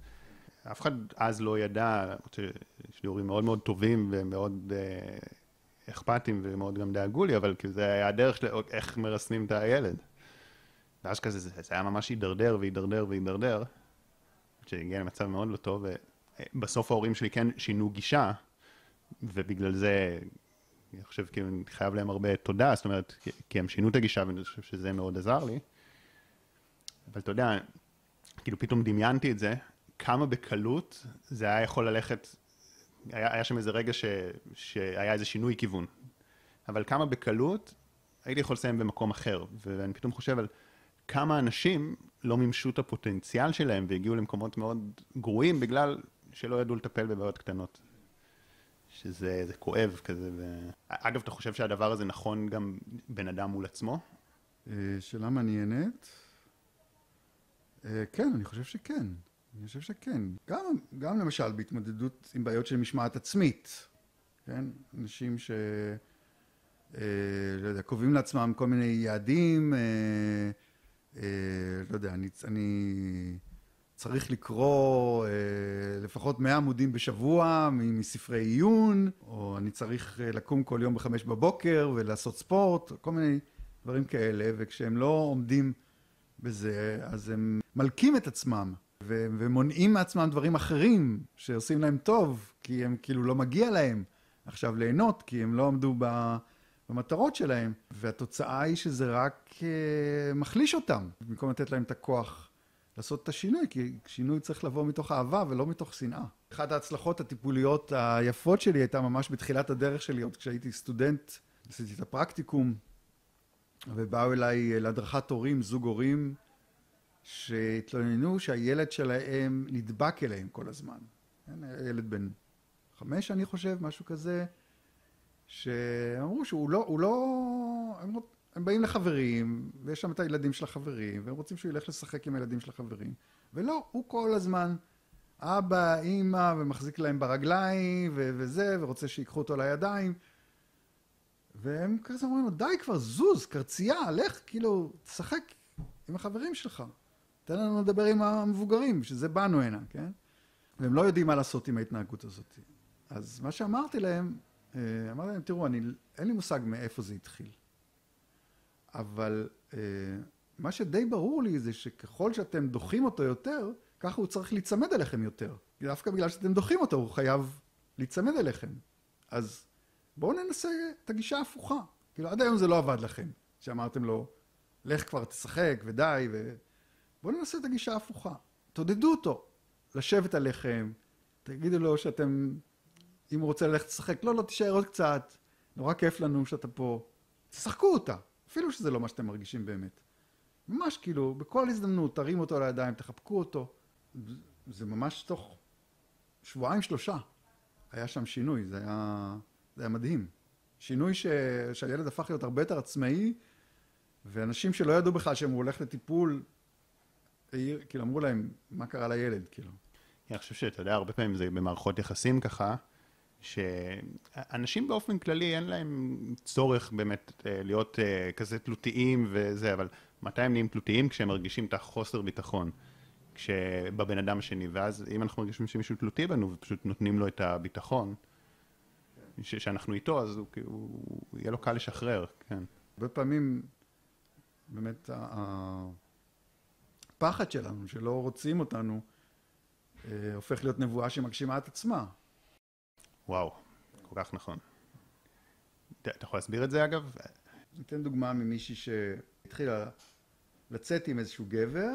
אף אחד אז לא ידע, יש לי הורים מאוד מאוד טובים ומאוד אה, אכפתיים ומאוד גם דאגו לי, אבל כאילו זה היה הדרך של איך מרסנים את הילד. ואז כזה, זה, זה היה ממש הידרדר והידרדר והידרדר. שהגיע למצב מאוד לא טוב, ובסוף ההורים שלי כן שינו גישה, ובגלל זה, אני חושב, כאילו, אני חייב להם הרבה תודה, זאת אומרת, כי הם שינו את הגישה, ואני חושב שזה מאוד עזר לי. אבל אתה יודע, כאילו פתאום דמיינתי את זה, כמה בקלות זה היה יכול ללכת, היה, היה שם איזה רגע ש, שהיה איזה שינוי כיוון, אבל כמה בקלות הייתי יכול לסיים במקום אחר, ואני פתאום חושב על כמה אנשים לא מימשו את הפוטנציאל שלהם והגיעו למקומות מאוד גרועים בגלל שלא ידעו לטפל בבעיות קטנות. שזה כואב כזה. ו... אגב, אתה חושב שהדבר הזה נכון גם בן אדם מול עצמו? אה, שאלה מעניינת. אה, כן, אני חושב שכן. אני חושב שכן. גם, גם למשל בהתמודדות עם בעיות של משמעת עצמית, כן? אנשים ש... אה, לא יודע, קובעים לעצמם כל מיני יעדים, אה, אה, לא יודע, אני, אני צריך לקרוא אה, לפחות 100 עמודים בשבוע מספרי עיון, או אני צריך אה, לקום כל יום בחמש בבוקר ולעשות ספורט, כל מיני דברים כאלה, וכשהם לא עומדים בזה, אז הם מלקים את עצמם. ומונעים מעצמם דברים אחרים שעושים להם טוב, כי הם כאילו לא מגיע להם עכשיו ליהנות, כי הם לא עמדו ב... במטרות שלהם, והתוצאה היא שזה רק uh, מחליש אותם, במקום לתת להם את הכוח לעשות את השינוי, כי שינוי צריך לבוא מתוך אהבה ולא מתוך שנאה. אחת ההצלחות הטיפוליות היפות שלי הייתה ממש בתחילת הדרך שלי, עוד כשהייתי סטודנט, עשיתי את הפרקטיקום, ובאו אליי להדרכת הורים, זוג הורים, שהתלוננו שהילד שלהם נדבק אליהם כל הזמן. כן, ילד בן חמש, אני חושב, משהו כזה. שאמרו שהוא לא, הוא לא, הם, הם באים לחברים, ויש שם את הילדים של החברים, והם רוצים שהוא ילך לשחק עם הילדים של החברים, ולא, הוא כל הזמן אבא, אימא, ומחזיק להם ברגליים, ו- וזה, ורוצה שיקחו אותו לידיים. והם כזה אומרים לו, די כבר, זוז, קרצייה, לך, כאילו, תשחק עם החברים שלך. תן לנו לדבר עם המבוגרים, שזה באנו הנה, כן? והם לא יודעים מה לעשות עם ההתנהגות הזאת. אז מה שאמרתי להם, אה, אמרתי להם, תראו, אני, אין לי מושג מאיפה זה התחיל. אבל אה, מה שדי ברור לי זה שככל שאתם דוחים אותו יותר, ככה הוא צריך להיצמד אליכם יותר. דווקא בגלל שאתם דוחים אותו, הוא חייב להיצמד אליכם. אז בואו ננסה את הגישה ההפוכה. כאילו, עד היום זה לא עבד לכם, שאמרתם לו, לך כבר תשחק ודי, ו... בואו ננסה את הגישה ההפוכה. תעודדו אותו לשבת עליכם, תגידו לו שאתם אם הוא רוצה ללכת לשחק, לא, לא, תישאר עוד קצת, נורא כיף לנו שאתה פה. תשחקו אותה, אפילו שזה לא מה שאתם מרגישים באמת. ממש כאילו, בכל הזדמנות, תרים אותו לידיים, תחבקו אותו. זה ממש תוך שבועיים שלושה היה שם שינוי, זה היה, זה היה מדהים. שינוי ש... שהילד הפך להיות הרבה יותר עצמאי, ואנשים שלא ידעו בכלל שהם הולך לטיפול, כאילו אמרו להם, מה קרה לילד, כאילו. אני חושב שאתה יודע, הרבה פעמים זה במערכות יחסים ככה, שאנשים באופן כללי אין להם צורך באמת אה, להיות אה, כזה תלותיים וזה, אבל מתי הם נהיים תלותיים? כשהם מרגישים את החוסר ביטחון. בבן אדם השני, ואז אם אנחנו מרגישים שמישהו תלותי בנו ופשוט נותנים לו את הביטחון, ש- שאנחנו איתו, אז הוא, הוא, הוא יהיה לו קל לשחרר, כן. הרבה פעמים, באמת, הפחד שלנו, שלא רוצים אותנו, אה, הופך להיות נבואה שמגשימה את עצמה. וואו, כל כך נכון. אתה יכול להסביר את זה אגב? ניתן דוגמה ממישהי שהתחילה לצאת עם איזשהו גבר,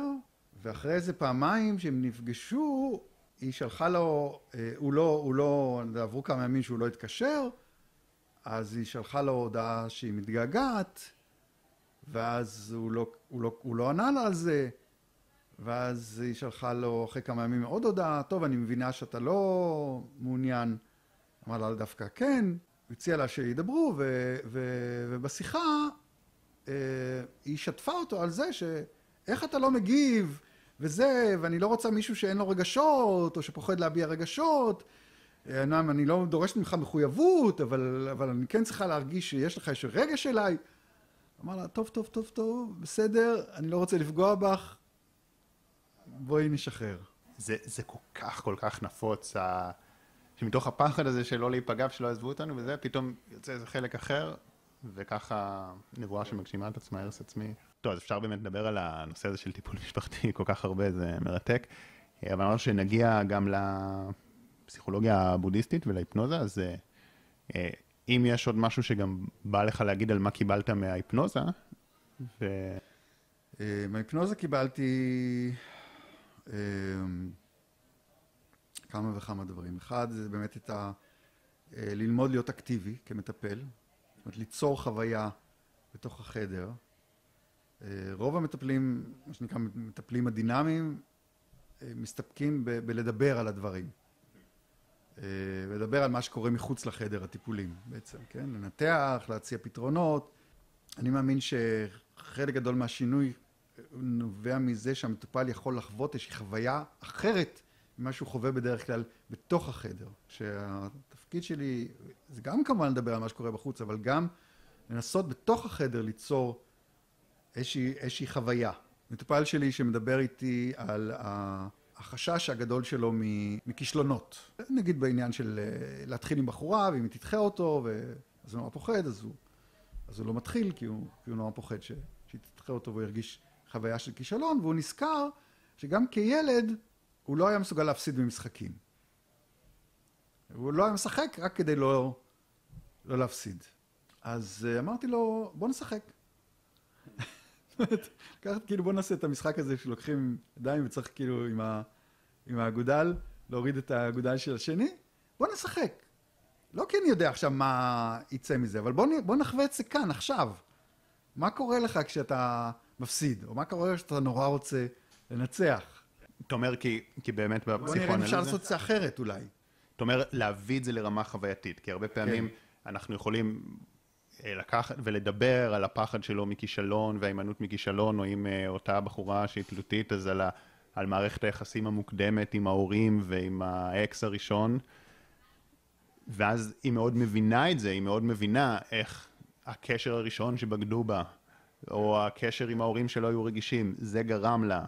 ואחרי איזה פעמיים שהם נפגשו, היא שלחה לו, אה, הוא לא, הוא לא, עברו כמה ימים שהוא לא התקשר, אז היא שלחה לו הודעה שהיא מתגעגעת, ואז הוא לא, הוא לא, הוא לא ענה לה על זה, ואז היא שלחה לו אחרי כמה ימים עוד הודעה, טוב, אני מבינה שאתה לא מעוניין. אמר לה דווקא כן, הציע לה שידברו, ו, ו, ובשיחה אה, היא שתפה אותו על זה ש... איך אתה לא מגיב, וזה, ואני לא רוצה מישהו שאין לו רגשות, או שפוחד להביע רגשות. אמנם אני לא דורשת ממך מחויבות, אבל, אבל אני כן צריכה להרגיש שיש לך איזה רגש אליי. אמר לה, טוב, טוב, טוב, טוב, בסדר, אני לא רוצה לפגוע בך, בואי נשחרר. זה, זה כל כך כל כך נפוץ, ה... שמתוך הפחד הזה של לא להיפגע ושלא יעזבו אותנו וזה, פתאום יוצא איזה חלק אחר, וככה נבואה שמגשימה את עצמה, הרס עצמי. טוב, אז אפשר באמת לדבר על הנושא הזה של טיפול משפחתי כל כך הרבה, זה מרתק. אבל אמרנו שנגיע גם לפסיכולוגיה הבודהיסטית ולהיפנוזה, אז אה, אם יש עוד משהו שגם בא לך להגיד על מה קיבלת מההיפנוזה, ו... אה, מההיפנוזה קיבלתי אה, כמה וכמה דברים. אחד, זה באמת את ה... ללמוד להיות אקטיבי כמטפל, זאת אומרת, ליצור חוויה בתוך החדר. אה, רוב המטפלים, מה שנקרא מטפלים הדינמיים, אה, מסתפקים ב- בלדבר על הדברים. אה, לדבר על מה שקורה מחוץ לחדר הטיפולים בעצם, כן? לנתח, להציע פתרונות. אני מאמין שחלק גדול מהשינוי נובע מזה שהמטופל יכול לחוות איזושהי חוויה אחרת ממה שהוא חווה בדרך כלל בתוך החדר. שהתפקיד שלי זה גם כמובן לדבר על מה שקורה בחוץ, אבל גם לנסות בתוך החדר ליצור איזושהי, איזושהי חוויה. מטופל שלי שמדבר איתי על החשש הגדול שלו מכישלונות. נגיד בעניין של אה, להתחיל עם בחורה, ואם היא תדחה אותו, אז הוא נורא פוחד, אז הוא, אז הוא לא מתחיל, כי הוא, כי הוא נורא פוחד שהיא תדחה אותו והוא ירגיש חוויה של כישלון, והוא נזכר שגם כילד הוא לא היה מסוגל להפסיד במשחקים. הוא לא היה משחק רק כדי לא, לא להפסיד. אז אה, אמרתי לו, בוא נשחק. לקחת, כאילו בוא נעשה את המשחק הזה שלוקחים ידיים וצריך כאילו עם, ה, עם האגודל, להוריד את האגודל של השני, בוא נשחק. לא כי אני יודע עכשיו מה יצא מזה, אבל בוא, בוא נחווה את זה כאן, עכשיו. מה קורה לך כשאתה מפסיד, או מה קורה כשאתה נורא רוצה לנצח? אתה אומר כי, כי באמת בפסיכואנליזה... בוא נראה אם אפשר לעשות את זה אחרת אולי. אתה אומר להביא את זה לרמה חווייתית, כי הרבה פעמים כן. אנחנו יכולים אה, לקחת ולדבר על הפחד שלו מכישלון וההימנעות מכישלון, או עם אה, אותה בחורה שהיא תלותית, אז על, ה, על מערכת היחסים המוקדמת עם ההורים ועם האקס הראשון, ואז היא מאוד מבינה את זה, היא מאוד מבינה איך הקשר הראשון שבגדו בה, או הקשר עם ההורים שלא היו רגישים, זה גרם לה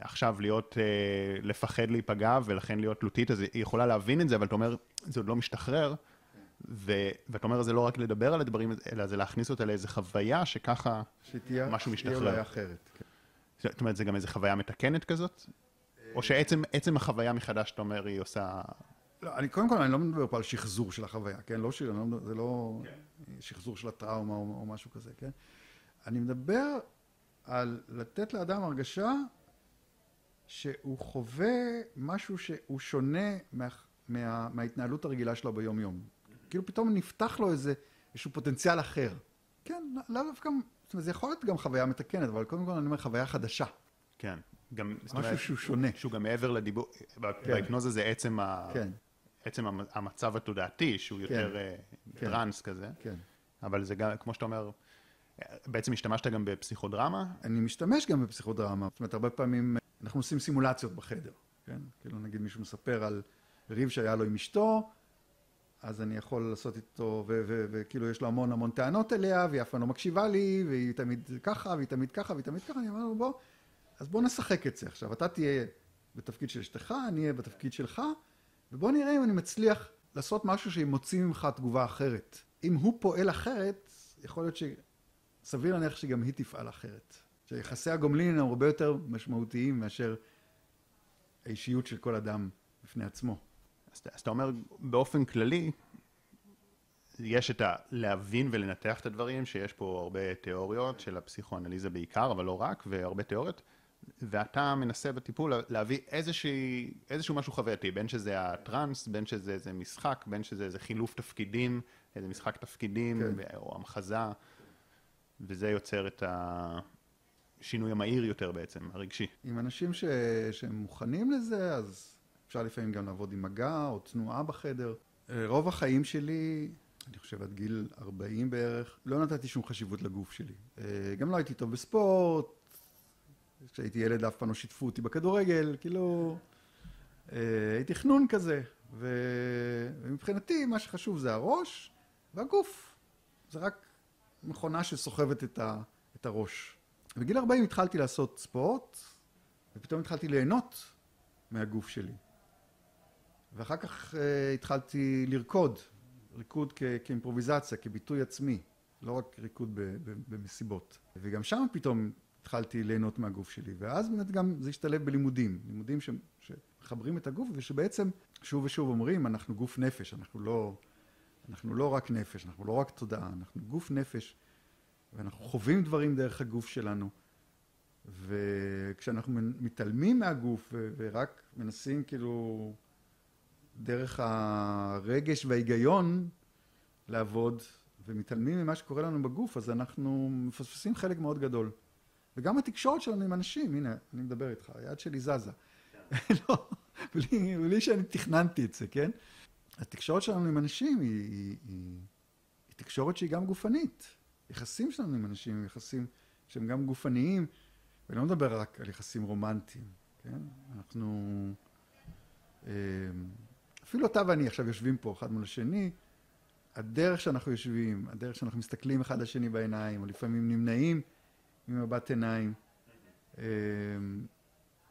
עכשיו להיות, אה, לפחד להיפגע ולכן להיות תלותית, אז היא יכולה להבין את זה, אבל אתה אומר, זה עוד לא משתחרר. ו- ואתה אומר, זה לא רק לדבר על הדברים, אלא זה להכניס אותה לאיזו חוויה שככה שתהיה, משהו משתחרר. שתהיה אולי אחרת. כן. זאת אומרת, זה גם איזו חוויה מתקנת כזאת? או שעצם החוויה מחדש, אתה אומר, היא עושה... לא, אני קודם כל, אני לא מדבר פה על שחזור של החוויה, כן? לא שיר, לא, זה לא כן. שחזור של הטראומה או, או משהו כזה, כן? אני מדבר על לתת לאדם הרגשה שהוא חווה משהו שהוא שונה מה, מה, מההתנהלות הרגילה שלו ביום-יום. כאילו פתאום נפתח לו איזה, איזשהו פוטנציאל אחר. כן, לאו דווקא זאת אומרת, זה יכול להיות גם חוויה מתקנת, אבל קודם כל אני אומר חוויה חדשה. כן. גם, משהו אומרת, שהוא שונה. שהוא גם מעבר לדיבור, בהיפנוזה זה עצם, ה, כן, עצם המ- המצב התודעתי, שהוא יותר אה, כן. טראנס כזה, כן. אבל זה גם, כמו שאתה אומר, בעצם השתמשת גם בפסיכודרמה, אני משתמש גם בפסיכודרמה. זאת אומרת, הרבה פעמים אנחנו עושים סימולציות בחדר, כן? כאילו, נגיד מישהו מספר על ריב שהיה לו עם אשתו, אז אני יכול לעשות איתו, וכאילו יש לו המון המון טענות אליה, והיא אף פעם לא מקשיבה לי, והיא תמיד ככה, והיא תמיד ככה, והיא תמיד ככה, אני אומר לו, בוא, אז בוא נשחק את זה עכשיו. אתה תהיה בתפקיד של אשתך, אני אהיה בתפקיד שלך, ובוא נראה אם אני מצליח לעשות משהו שמוציא ממך תגובה אחרת. אם הוא פועל אחרת, יכול להיות שסביר להניח שגם היא תפעל אחרת. שיחסי הגומלין הם הרבה יותר משמעותיים מאשר האישיות של כל אדם בפני עצמו. אז, אז אתה אומר, באופן כללי, יש את הלהבין ולנתח את הדברים, שיש פה הרבה תיאוריות של הפסיכואנליזה בעיקר, אבל לא רק, והרבה תיאוריות, ואתה מנסה בטיפול להביא איזושהי, איזשהו משהו חווייתי, בין שזה הטראנס, בין שזה איזה משחק, בין שזה איזה חילוף תפקידים, איזה משחק תפקידים, כן. או המחזה, וזה יוצר את השינוי המהיר יותר בעצם, הרגשי. עם אנשים ש... שהם מוכנים לזה, אז אפשר לפעמים גם לעבוד עם מגע או תנועה בחדר. אה, רוב החיים שלי, אני חושב עד גיל 40 בערך, לא נתתי שום חשיבות לגוף שלי. אה, גם לא הייתי טוב בספורט, כשהייתי ילד אף פעם לא שיתפו אותי בכדורגל, כאילו... אה, הייתי חנון כזה. ומבחינתי מה שחשוב זה הראש והגוף. זה רק מכונה שסוחבת את, ה... את הראש. בגיל 40 התחלתי לעשות ספורט, ופתאום התחלתי ליהנות מהגוף שלי. ואחר כך uh, התחלתי לרקוד, ריקוד כ- כאימפרוביזציה, כביטוי עצמי, לא רק ריקוד ב- ב- במסיבות. וגם שם פתאום התחלתי ליהנות מהגוף שלי, ואז באמת גם זה השתלב בלימודים, לימודים ש- שמחברים את הגוף, ושבעצם שוב ושוב אומרים, אנחנו גוף נפש, אנחנו לא, אנחנו לא רק נפש, אנחנו לא רק תודעה, אנחנו גוף נפש, ואנחנו חווים דברים דרך הגוף שלנו. וכשאנחנו מתעלמים מהגוף ורק מנסים כאילו דרך הרגש וההיגיון לעבוד ומתעלמים ממה שקורה לנו בגוף, אז אנחנו מפספסים חלק מאוד גדול. וגם התקשורת שלנו עם אנשים, הנה, אני מדבר איתך, היד שלי זזה. לא, בלי, בלי שאני תכננתי את זה, כן? התקשורת שלנו עם אנשים היא, היא, היא, היא תקשורת שהיא גם גופנית. יחסים שלנו עם אנשים הם יחסים שהם גם גופניים, ואני לא מדבר רק על יחסים רומנטיים, כן? אנחנו... אה, אפילו אתה ואני עכשיו יושבים פה אחד מול השני, הדרך שאנחנו יושבים, הדרך שאנחנו מסתכלים אחד לשני בעיניים, או לפעמים נמנעים ממבט עיניים, אה,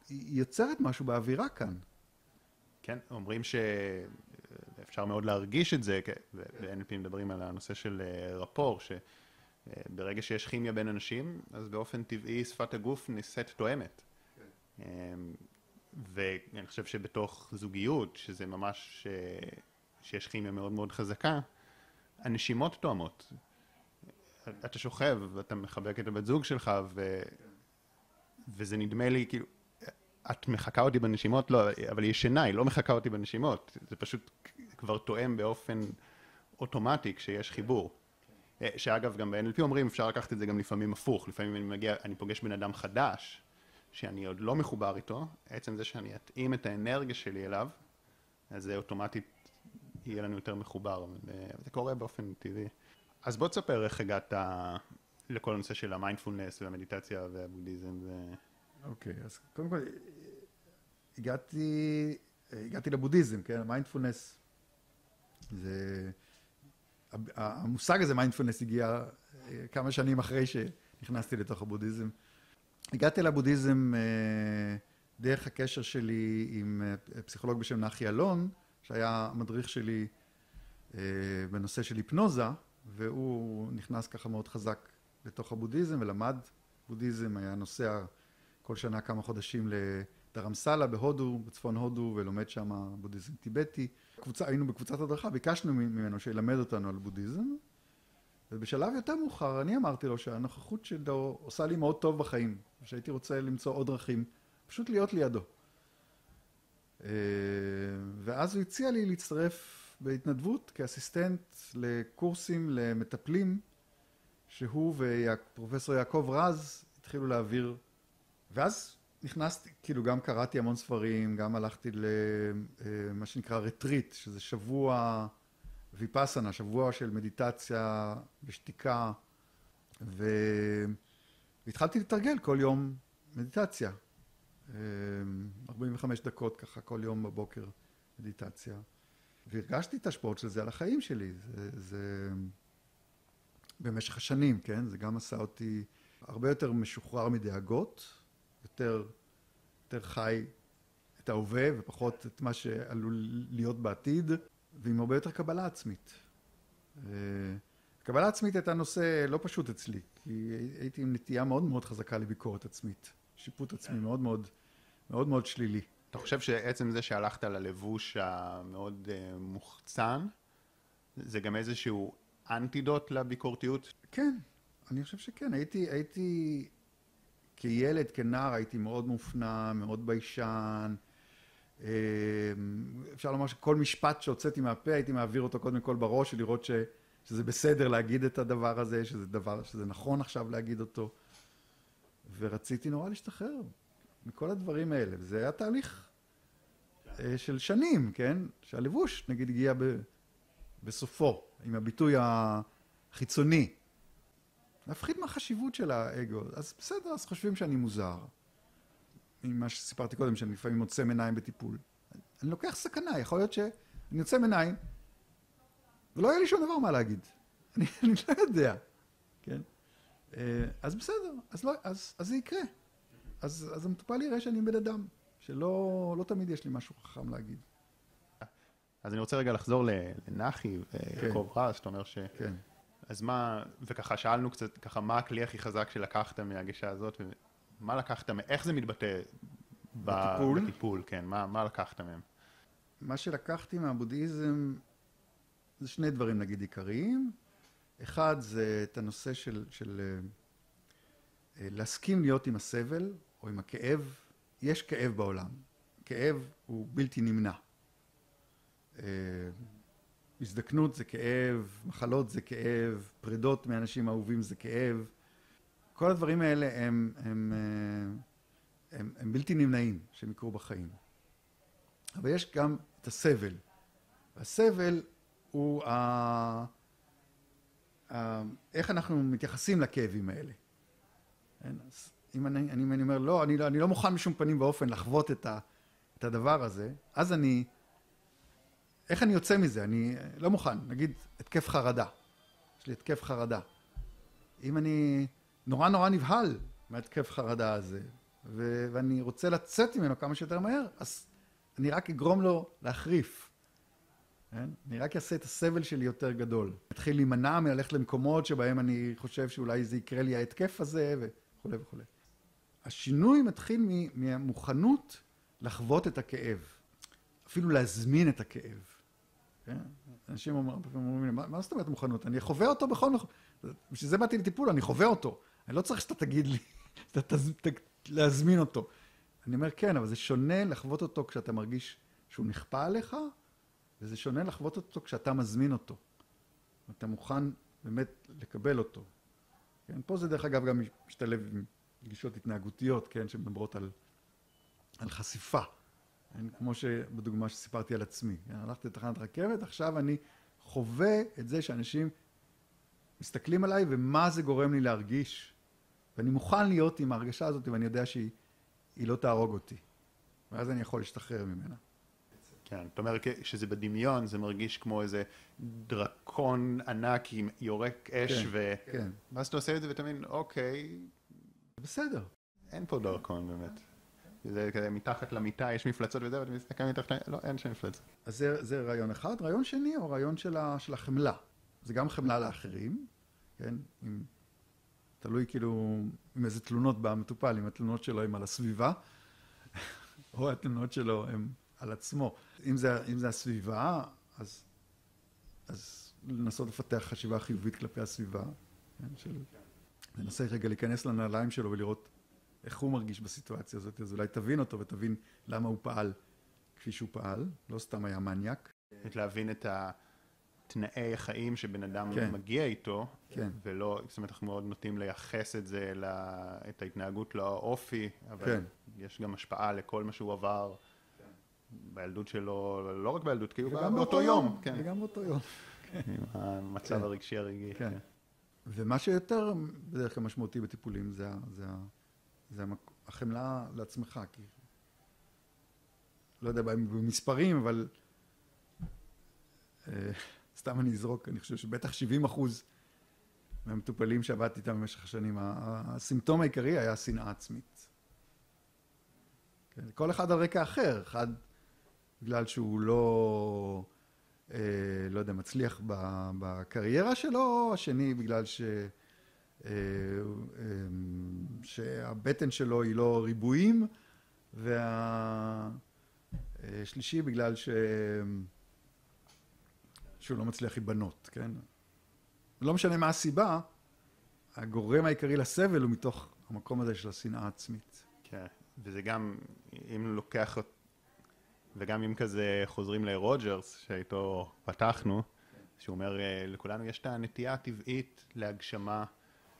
היא יוצרת משהו באווירה כאן. כן, אומרים שאפשר מאוד להרגיש את זה, ו-NLP מדברים על הנושא של אה, רפור, שברגע שיש כימיה בין אנשים, אז באופן טבעי שפת הגוף נעשית תואמת. אמ, ואני חושב שבתוך זוגיות, שזה ממש, אה, שיש כימיה מאוד מאוד חזקה, הנשימות תואמות. אתה שוכב, ואתה מחבק את הבת זוג שלך, ו... וזה נדמה לי, כאילו, את מחקה אותי בנשימות? לא, אבל היא ישנה, היא לא מחקה אותי בנשימות. זה פשוט כבר תואם באופן אוטומטי כשיש חיבור. אה, שאגב, גם ב-NLP אומרים, אפשר לקחת את זה גם לפעמים הפוך. לפעמים אני מגיע, אני פוגש בן אדם חדש, שאני עוד לא מחובר איתו, עצם זה שאני אתאים את האנרגיה שלי אליו, אז זה אוטומטית יהיה לנו יותר מחובר. וזה קורה באופן טבעי. אז בוא תספר איך הגעת לכל הנושא של המיינדפולנס והמדיטציה והבודהיזם. ו... אוקיי, אז קודם כל, הגעתי, הגעתי לבודהיזם, כן? המיינדפולנס, זה... המושג הזה, מיינדפולנס, הגיע אה, כמה שנים אחרי שנכנסתי לתוך הבודהיזם. הגעתי לבודהיזם אה, דרך הקשר שלי עם אה, פסיכולוג בשם נחי אלון, שהיה המדריך שלי בנושא של היפנוזה, והוא נכנס ככה מאוד חזק לתוך הבודהיזם ולמד בודהיזם, היה נוסע כל שנה כמה חודשים לדרמסלה בהודו, בצפון הודו, ולומד שם בודהיזם טיבטי. קבוצה, היינו בקבוצת הדרכה, ביקשנו ממנו שילמד אותנו על בודהיזם, ובשלב יותר מאוחר אני אמרתי לו שהנוכחות שלו עושה לי מאוד טוב בחיים, שהייתי רוצה למצוא עוד דרכים, פשוט להיות לידו. ואז הוא הציע לי להצטרף בהתנדבות כאסיסטנט לקורסים למטפלים שהוא ופרופסור יעקב רז התחילו להעביר, ואז נכנסתי, כאילו גם קראתי המון ספרים, גם הלכתי למה שנקרא רטריט, שזה שבוע ויפאסנה, שבוע של מדיטציה ושתיקה, והתחלתי לתרגל כל יום מדיטציה. 45 דקות ככה כל יום בבוקר מדיטציה. והרגשתי את ההשפעות של זה על החיים שלי. זה, זה במשך השנים, כן? זה גם עשה אותי הרבה יותר משוחרר מדאגות, יותר, יותר חי את ההווה ופחות את מה שעלול להיות בעתיד, ועם הרבה יותר קבלה עצמית. קבלה עצמית הייתה נושא לא פשוט אצלי, כי הייתי עם נטייה מאוד מאוד חזקה לביקורת עצמית. שיפוט עצמי מאוד מאוד, מאוד מאוד שלילי. אתה חושב שעצם זה שהלכת ללבוש המאוד uh, מוחצן, זה גם איזשהו אנטידוט לביקורתיות? כן, אני חושב שכן. הייתי, הייתי כילד, כנער, הייתי מאוד מופנם, מאוד ביישן. אה, אפשר לומר שכל משפט שהוצאתי מהפה, הייתי מעביר אותו קודם כל בראש, לראות ש, שזה בסדר להגיד את הדבר הזה, שזה דבר, שזה נכון עכשיו להגיד אותו. ורציתי נורא להשתחרר מכל הדברים האלה. וזה היה תהליך אה, של שנים, כן? שהלבוש, נגיד, הגיע ב, בסופו, עם הביטוי החיצוני. להפחית מהחשיבות של האגו. אז בסדר, אז חושבים שאני מוזר. ממה שסיפרתי קודם, שאני לפעמים עוצם עיניים בטיפול. אני לוקח סכנה, יכול להיות שאני עוצם עיניים, ולא יהיה לי שום דבר מה להגיד. אני, אני לא יודע, כן? אה, אז בסדר, אז, לא, אז, אז זה יקרה. אז, אז המטופל יראה שאני בן אדם, שלא לא תמיד יש לי משהו חכם להגיד. אז אני רוצה רגע לחזור לנחי ויעקב כן. רז, שאתה אומר ש... כן. אז מה, וככה שאלנו קצת, ככה, מה הכלי הכי חזק שלקחת מהגישה הזאת, ומה לקחת, איך זה מתבטא בטיפול? בטיפול, כן, מה, מה לקחת מהם? מה שלקחתי מהבודהיזם זה שני דברים נגיד עיקריים. אחד זה את הנושא של, של אה, להסכים להיות עם הסבל או עם הכאב. יש כאב בעולם. כאב הוא בלתי נמנע. הזדקנות זה כאב, מחלות זה כאב, פרידות מאנשים אהובים זה כאב. כל הדברים האלה הם, הם, אה, הם, הם בלתי נמנעים שהם יקרו בחיים. אבל יש גם את הסבל. והסבל הוא ה... איך אנחנו מתייחסים לכאבים האלה. כן, אז אם אני, אני, אני אומר, לא אני, לא, אני לא מוכן בשום פנים ואופן לחוות את, ה, את הדבר הזה, אז אני, איך אני יוצא מזה? אני לא מוכן, נגיד התקף חרדה, יש לי התקף חרדה. אם אני נורא נורא נבהל מהתקף חרדה הזה, ו- ואני רוצה לצאת ממנו כמה שיותר מהר, אז אני רק אגרום לו להחריף. כן? אני רק אעשה את הסבל שלי יותר גדול. אתחיל להימנע מללכת למקומות שבהם אני חושב שאולי זה יקרה לי ההתקף הזה וכולי וכולי. השינוי מתחיל מהמוכנות לחוות את הכאב, אפילו להזמין את הכאב. כן? אנשים אומרים לי, מה, מה זאת אומרת מוכנות? אני חווה אותו בכל נכון. בשביל זה באתי לטיפול, אני חווה אותו. אני לא צריך שאתה תגיד לי, שאתה להזמין אותו. אני אומר, כן, אבל זה שונה לחוות אותו כשאתה מרגיש שהוא נכפה עליך, וזה שונה לחוות אותו כשאתה מזמין אותו. אתה מוכן באמת לקבל אותו. כן? פה זה דרך אגב גם משתלב עם גישות התנהגותיות, כן? שמדברות על, על חשיפה. כן? כמו שבדוגמה שסיפרתי על עצמי. כן? הלכתי לתחנת רכבת, עכשיו אני חווה את זה שאנשים מסתכלים עליי ומה זה גורם לי להרגיש. ואני מוכן להיות עם ההרגשה הזאת ואני יודע שהיא לא תהרוג אותי. ואז אני יכול להשתחרר ממנה. כן, זאת אומרת שזה בדמיון, זה מרגיש כמו איזה דרקון ענק עם יורק אש, כן, ו... כן. ואז אתה עושה את זה ואתה מבין, אוקיי... בסדר. אין פה דרקון באמת. זה כזה מתחת למיטה, יש מפלצות וזה, ואתה מסתכל מתחת לא, אין שם מפלצות. אז זה, זה רעיון אחד. רעיון שני הוא רעיון של, ה, של החמלה. זה גם חמלה לאחרים, כן? עם, תלוי כאילו עם איזה תלונות במטופל, אם התלונות שלו הן על הסביבה, או התלונות שלו הן על עצמו. אם זה, אם זה הסביבה, אז, אז לנסות לפתח חשיבה חיובית כלפי הסביבה, כן, של... לנסה רגע להיכנס לנעליים שלו ולראות איך הוא מרגיש בסיטואציה הזאת, אז אולי תבין אותו ותבין למה הוא פעל כפי שהוא פעל, לא סתם היה מניאק. להבין את תנאי החיים שבן אדם כן. מגיע איתו, כן. ולא, זאת אומרת, אנחנו מאוד נוטים לייחס את זה, ל, את ההתנהגות לאופי, אבל כן. יש גם השפעה לכל מה שהוא עבר בילדות שלו, לא רק בילדות, כי הוא בא וגם באותו יום, כן, וגם באותו יום. עם המצב כן. הרגשי הרגעי. כן. ומה שיותר בדרך כלל משמעותי בטיפולים זה, זה, זה החמלה לעצמך. כי... לא יודע במספרים, אבל אה, סתם אני אזרוק, אני חושב שבטח 70 אחוז מהמטופלים שעבדתי איתם במשך השנים, הסימפטום העיקרי היה שנאה עצמית. כן, כל אחד על רקע אחר, אחד בגלל שהוא לא, אה, לא יודע, מצליח בקריירה שלו, השני בגלל ש... אה, אה, שהבטן שלו היא לא ריבועים, והשלישי בגלל ש... שהוא לא מצליח להיבנות, כן? לא משנה מה הסיבה, הגורם העיקרי לסבל הוא מתוך המקום הזה של השנאה העצמית. כן, וזה גם, אם לוקח, וגם אם כזה חוזרים לרוג'רס, שאיתו פתחנו, שהוא אומר, אה, לכולנו יש את הנטייה הטבעית להגשמה,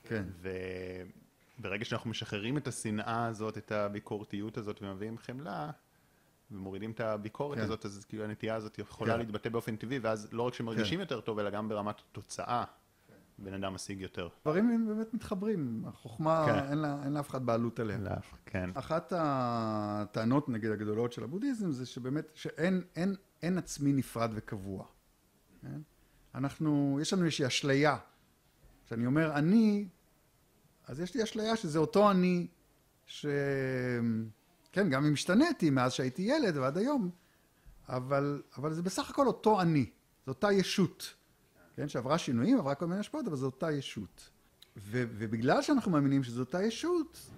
כן. וברגע שאנחנו משחררים את השנאה הזאת, את הביקורתיות הזאת, ומביאים חמלה, ומורידים את הביקורת כן. הזאת, אז כאילו הנטייה הזאת יכולה כן. להתבטא באופן טבעי, ואז לא רק שמרגישים יותר טוב, אלא גם ברמת התוצאה, בן אדם משיג יותר. דברים הם באמת מתחברים, החוכמה כן. אין, לה, אין לאף אחד בעלות עליה. לאף, כן. אחת הטענות נגיד הגדולות של הבודהיזם זה שבאמת שאין אין, אין עצמי נפרד וקבוע. כן? אנחנו, יש לנו איזושהי אשליה. כשאני אומר אני, אז יש לי אשליה שזה אותו אני, ש... כן, גם אם השתניתי מאז שהייתי ילד ועד היום, אבל, אבל זה בסך הכל אותו אני, זו אותה ישות. כן, שעברה שינויים, עברה כל מיני השפעות, אבל זו אותה ישות. ו, ובגלל שאנחנו מאמינים שזו אותה ישות,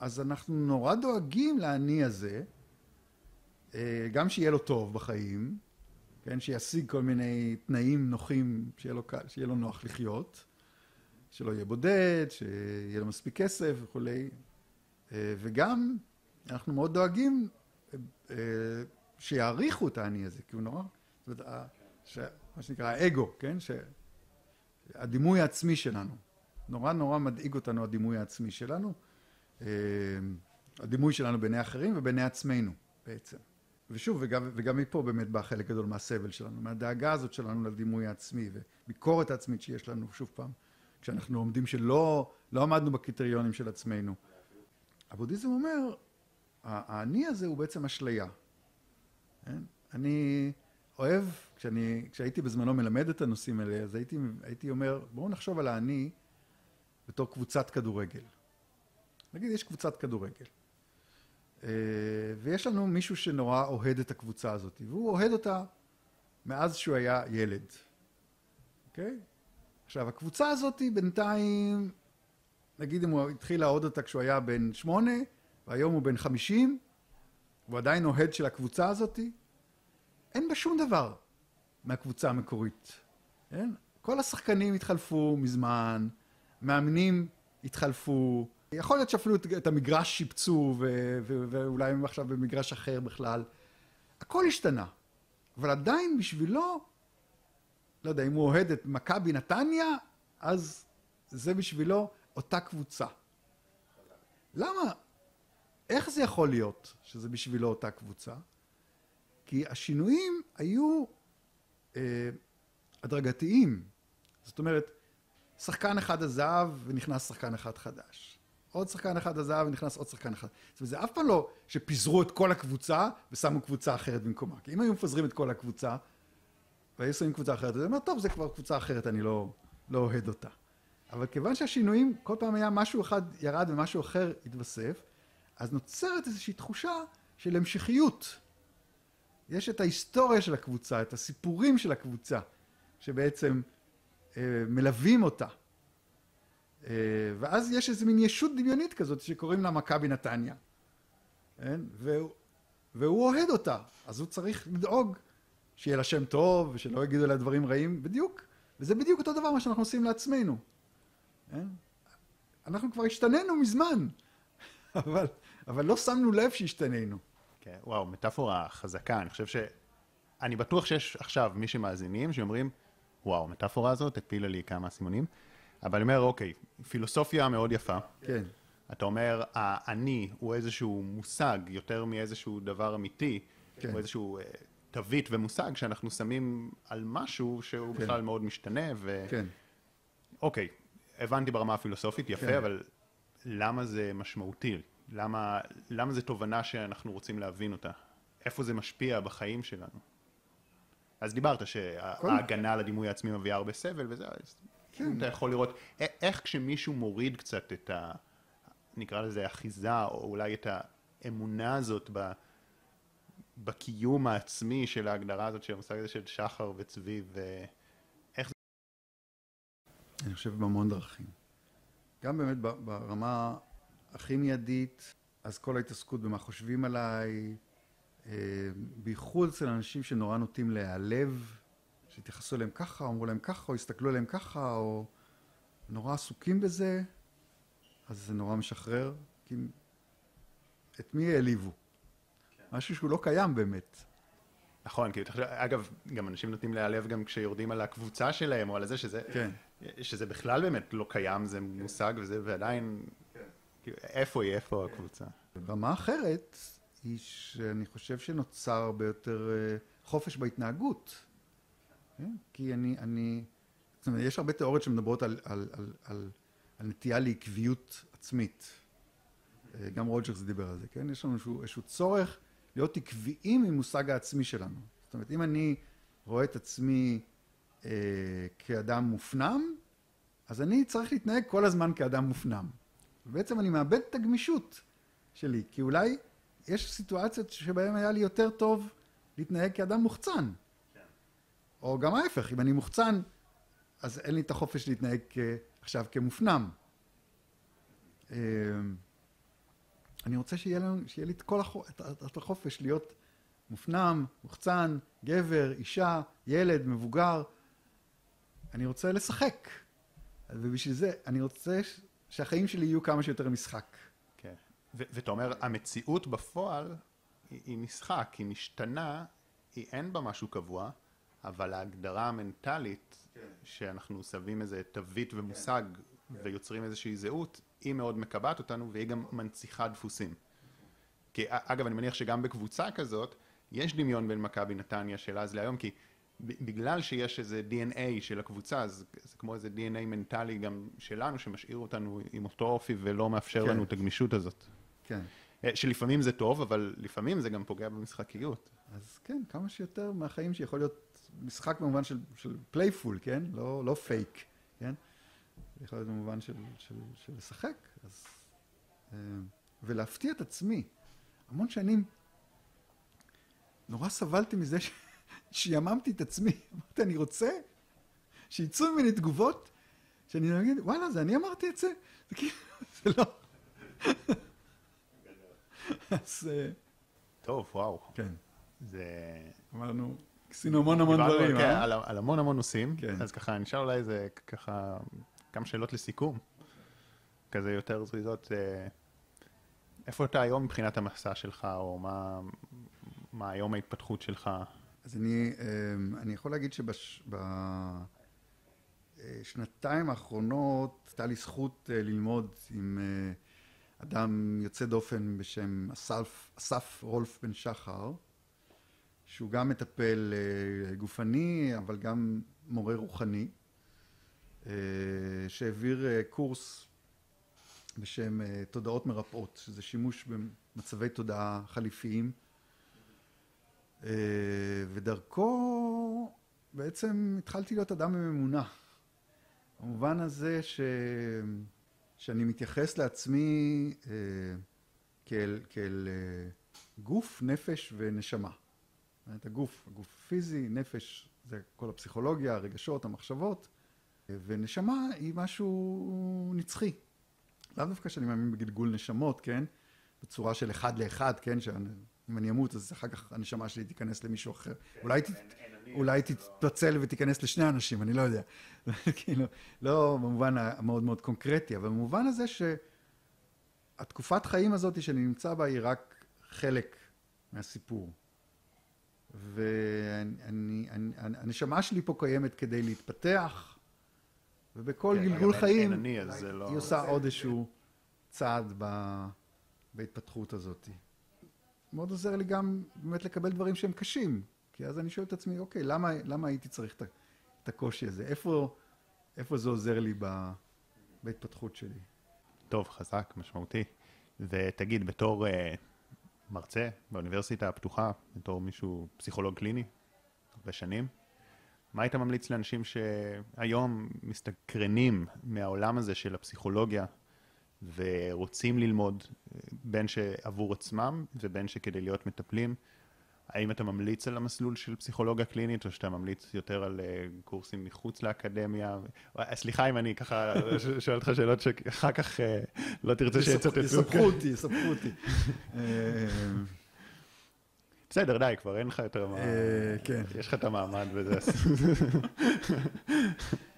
אז אנחנו נורא דואגים לאני הזה, אה, גם שיהיה לו טוב בחיים, כן, שישיג כל מיני תנאים נוחים, שיהיה לו, שיהיה לו נוח לחיות, שלא יהיה בודד, שיהיה לו מספיק כסף וכולי, אה, וגם אנחנו מאוד דואגים אה, שיעריכו את האני הזה, כי הוא נורא, זאת אומרת, ש- מה שנקרא האגו, כן, ש- הדימוי העצמי שלנו, נורא נורא מדאיג אותנו הדימוי העצמי שלנו, אה, הדימוי שלנו בעיני אחרים ובעיני עצמנו בעצם. ושוב, וגם, וגם מפה באמת בא חלק גדול מהסבל שלנו, מהדאגה הזאת שלנו לדימוי העצמי וביקורת העצמית שיש לנו, שוב פעם, כשאנחנו עומדים שלא לא עמדנו בקריטריונים של עצמנו. הבודהיזם אומר, האני הזה הוא בעצם אשליה. כן? אני אוהב, כשאני, כשהייתי בזמנו מלמד את הנושאים האלה, אז הייתי, הייתי אומר, בואו נחשוב על האני בתור קבוצת כדורגל. נגיד יש קבוצת כדורגל. אה, ויש לנו מישהו שנורא אוהד את הקבוצה הזאת, והוא אוהד אותה מאז שהוא היה ילד. אוקיי? עכשיו, הקבוצה הזאת בינתיים, נגיד אם הוא התחיל לאהוד אותה כשהוא היה בן שמונה, והיום הוא בן חמישים, הוא עדיין אוהד של הקבוצה הזאת, אין בה שום דבר מהקבוצה המקורית. כן? כל השחקנים התחלפו מזמן, מאמנים התחלפו, יכול להיות שאפילו את המגרש שיפצו ו- ו- ואולי הם עכשיו במגרש אחר בכלל. הכל השתנה, אבל עדיין בשבילו, לא יודע, אם הוא אוהד את מכבי נתניה, אז זה בשבילו אותה קבוצה. למה? איך זה יכול להיות שזה בשבילו אותה קבוצה? כי השינויים היו אה, הדרגתיים. זאת אומרת, שחקן אחד עזב ונכנס שחקן אחד חדש. עוד שחקן אחד עזב ונכנס עוד שחקן אחד. זאת אומרת, זה אף פעם לא שפיזרו את כל הקבוצה ושמו קבוצה אחרת במקומה. כי אם היו מפזרים את כל הקבוצה והיו שמים קבוצה אחרת, אז אני אומר, טוב, זה כבר קבוצה אחרת, אני לא, לא אוהד אותה. אבל כיוון שהשינויים, כל פעם היה משהו אחד ירד ומשהו אחר התווסף, אז נוצרת איזושהי תחושה של המשכיות. יש את ההיסטוריה של הקבוצה, את הסיפורים של הקבוצה, שבעצם אה, מלווים אותה. אה, ואז יש איזו מין ישות דמיונית כזאת שקוראים לה מכבי נתניה. כן? והוא, והוא אוהד אותה, אז הוא צריך לדאוג שיהיה לה שם טוב ושלא יגידו לה דברים רעים, בדיוק. וזה בדיוק אותו דבר מה שאנחנו עושים לעצמנו. כן? אנחנו כבר השתננו מזמן, אבל, אבל לא שמנו לב שהשתננו. כן, וואו, מטאפורה חזקה. אני חושב ש... אני בטוח שיש עכשיו מי שמאזינים שאומרים, וואו, המטאפורה הזאת הפילה לי כמה סימונים. אבל אני אומר, אוקיי, פילוסופיה מאוד יפה. כן. אתה אומר, האני הוא איזשהו מושג יותר מאיזשהו דבר אמיתי, כן. הוא איזשהו אה, תווית ומושג שאנחנו שמים על משהו שהוא כן. בכלל מאוד משתנה, ו... כן. אוקיי, הבנתי ברמה הפילוסופית, יפה, כן. אבל למה זה משמעותי? למה, למה זו תובנה שאנחנו רוצים להבין אותה? איפה זה משפיע בחיים שלנו? אז דיברת שההגנה על הדימוי העצמי מביאה הרבה סבל וזה, אז כן. אתה יכול לראות איך כשמישהו מוריד קצת את ה... נקרא לזה אחיזה, או אולי את האמונה הזאת ב... בקיום העצמי של ההגדרה הזאת, של המושג הזה של שחר וצבי, ואיך זה... אני חושב בהמון דרכים. גם באמת ברמה הכי מיידית, אז כל ההתעסקות במה חושבים עליי, אה, בייחוד אצל אנשים שנורא נוטים להיעלב, שהתייחסו אליהם ככה, אמרו להם ככה, או הסתכלו עליהם ככה, או נורא עסוקים בזה, אז זה נורא משחרר, כי את מי העליבו? משהו שהוא לא קיים באמת. נכון, כי תחשוב, אגב, גם אנשים נוטים להיעלב גם כשיורדים על הקבוצה שלהם, או על זה שזה... כן. שזה בכלל באמת לא קיים, זה מושג וזה, ועדיין... כאילו, איפה היא, איפה הקבוצה? רמה אחרת היא שאני חושב שנוצר הרבה יותר אה, חופש בהתנהגות. כן? כי אני, אני, זאת אומרת, יש הרבה תיאוריות שמדברות על, על, על, על, על נטייה לעקביות עצמית. אה, גם רוג'רס דיבר על זה, כן? יש לנו איזשהו, איזשהו צורך להיות עקביים עם מושג העצמי שלנו. זאת אומרת, אם אני רואה את עצמי אה, כאדם מופנם, אז אני צריך להתנהג כל הזמן כאדם מופנם. ובעצם אני מאבד את הגמישות שלי, כי אולי יש סיטואציות שבהן היה לי יותר טוב להתנהג כאדם מוחצן. או גם ההפך, אם אני מוחצן, אז אין לי את החופש להתנהג כ... עכשיו כמופנם. אה, אני רוצה שיהיה, לנו, שיהיה לי את כל החופש, את, את, את החופש להיות מופנם, מוחצן, גבר, אישה, ילד, מבוגר. אני רוצה לשחק. ובשביל זה אני רוצה ש- שהחיים שלי יהיו כמה שיותר משחק. כן. ואתה אומר, המציאות בפועל היא, היא משחק, היא משתנה, היא אין בה משהו קבוע, אבל ההגדרה המנטלית, שאנחנו שמים איזה תווית ומושג ויוצרים איזושהי זהות, היא מאוד מקבעת אותנו והיא גם מנציחה דפוסים. כי אגב, אני מניח שגם בקבוצה כזאת, יש דמיון בין מכבי נתניה של אז להיום, כי בגלל שיש איזה DNA של הקבוצה, אז זה כמו איזה DNA מנטלי גם שלנו, שמשאיר אותנו עם אותו אופי ולא מאפשר כן. לנו את הגמישות הזאת. כן. אה, שלפעמים זה טוב, אבל לפעמים זה גם פוגע במשחקיות. אז כן, כמה שיותר מהחיים שיכול להיות משחק במובן של, של playful, כן? לא, לא פייק, כן? יכול להיות במובן של, של, של לשחק. אז, אה, ולהפתיע את עצמי. המון שנים נורא סבלתי מזה ש... שיממתי את עצמי. אמרתי, אני רוצה שיצאו ממני תגובות שאני אגיד, וואלה, זה אני אמרתי את זה? זה כאילו, זה לא... אז אה, טוב, וואו. כן, זה... אמרנו, עשינו המון המון דברים, כן, אה? על, על המון המון נושאים, כן. אז ככה נשאר אולי איזה ככה כמה שאלות לסיכום, כזה יותר זריזות. אה, איפה אתה היום מבחינת המסע שלך, או מה, מה היום ההתפתחות שלך? אז אני, אמ, אני יכול להגיד שבשנתיים האחרונות הייתה לי זכות אה, ללמוד עם אה, אדם יוצא דופן בשם אסף, אסף רולף בן שחר, שהוא גם מטפל אה, גופני, אבל גם מורה רוחני, אה, שהעביר אה, קורס בשם אה, תודעות מרפאות, שזה שימוש במצבי תודעה חליפיים. אה, ודרכו בעצם התחלתי להיות אדם עם אמונה. במובן הזה ש... שאני מתייחס לעצמי אה, כאל, כאל אה, גוף, נפש ונשמה. אומרת, הגוף, הגוף הפיזי, נפש זה כל הפסיכולוגיה, הרגשות, המחשבות, אה, ונשמה היא משהו נצחי. לאו דווקא שאני מאמין בגלגול נשמות, כן? בצורה של אחד לאחד, כן? שאם אני אמות, אז אחר כך הנשמה שלי תיכנס למישהו אחר. אולי, ת... אולי תתפצל ותיכנס לשני אנשים, אני לא יודע. כאילו, לא במובן המאוד מאוד קונקרטי, אבל במובן הזה שהתקופת חיים הזאת שאני נמצא בה היא רק חלק מהסיפור. והנשמה שלי פה קיימת כדי להתפתח, ובכל כן, גלגול חיים, לא... היא עושה עוד איזשהו צעד. בהתפתחות הזאת. מאוד עוזר לי גם באמת לקבל דברים שהם קשים, כי אז אני שואל את עצמי, אוקיי, למה, למה הייתי צריך את, את הקושי הזה? איפה, איפה זה עוזר לי ב, בהתפתחות שלי? טוב, חזק, משמעותי. ותגיד, בתור uh, מרצה באוניברסיטה הפתוחה, בתור מישהו פסיכולוג קליני, הרבה שנים, מה היית ממליץ לאנשים שהיום מסתקרנים מהעולם הזה של הפסיכולוגיה ורוצים ללמוד, בין שעבור עצמם ובין שכדי להיות מטפלים? האם אתה ממליץ על המסלול של פסיכולוגיה קלינית, או שאתה ממליץ יותר על uh, קורסים מחוץ לאקדמיה? סליחה אם אני ככה שואל אותך שאלות שאחר כך לא תרצה שיצטטו. יספחו אותי, יספחו אותי. בסדר, די, כבר אין לך יותר מה... כן. יש לך את המעמד וזה.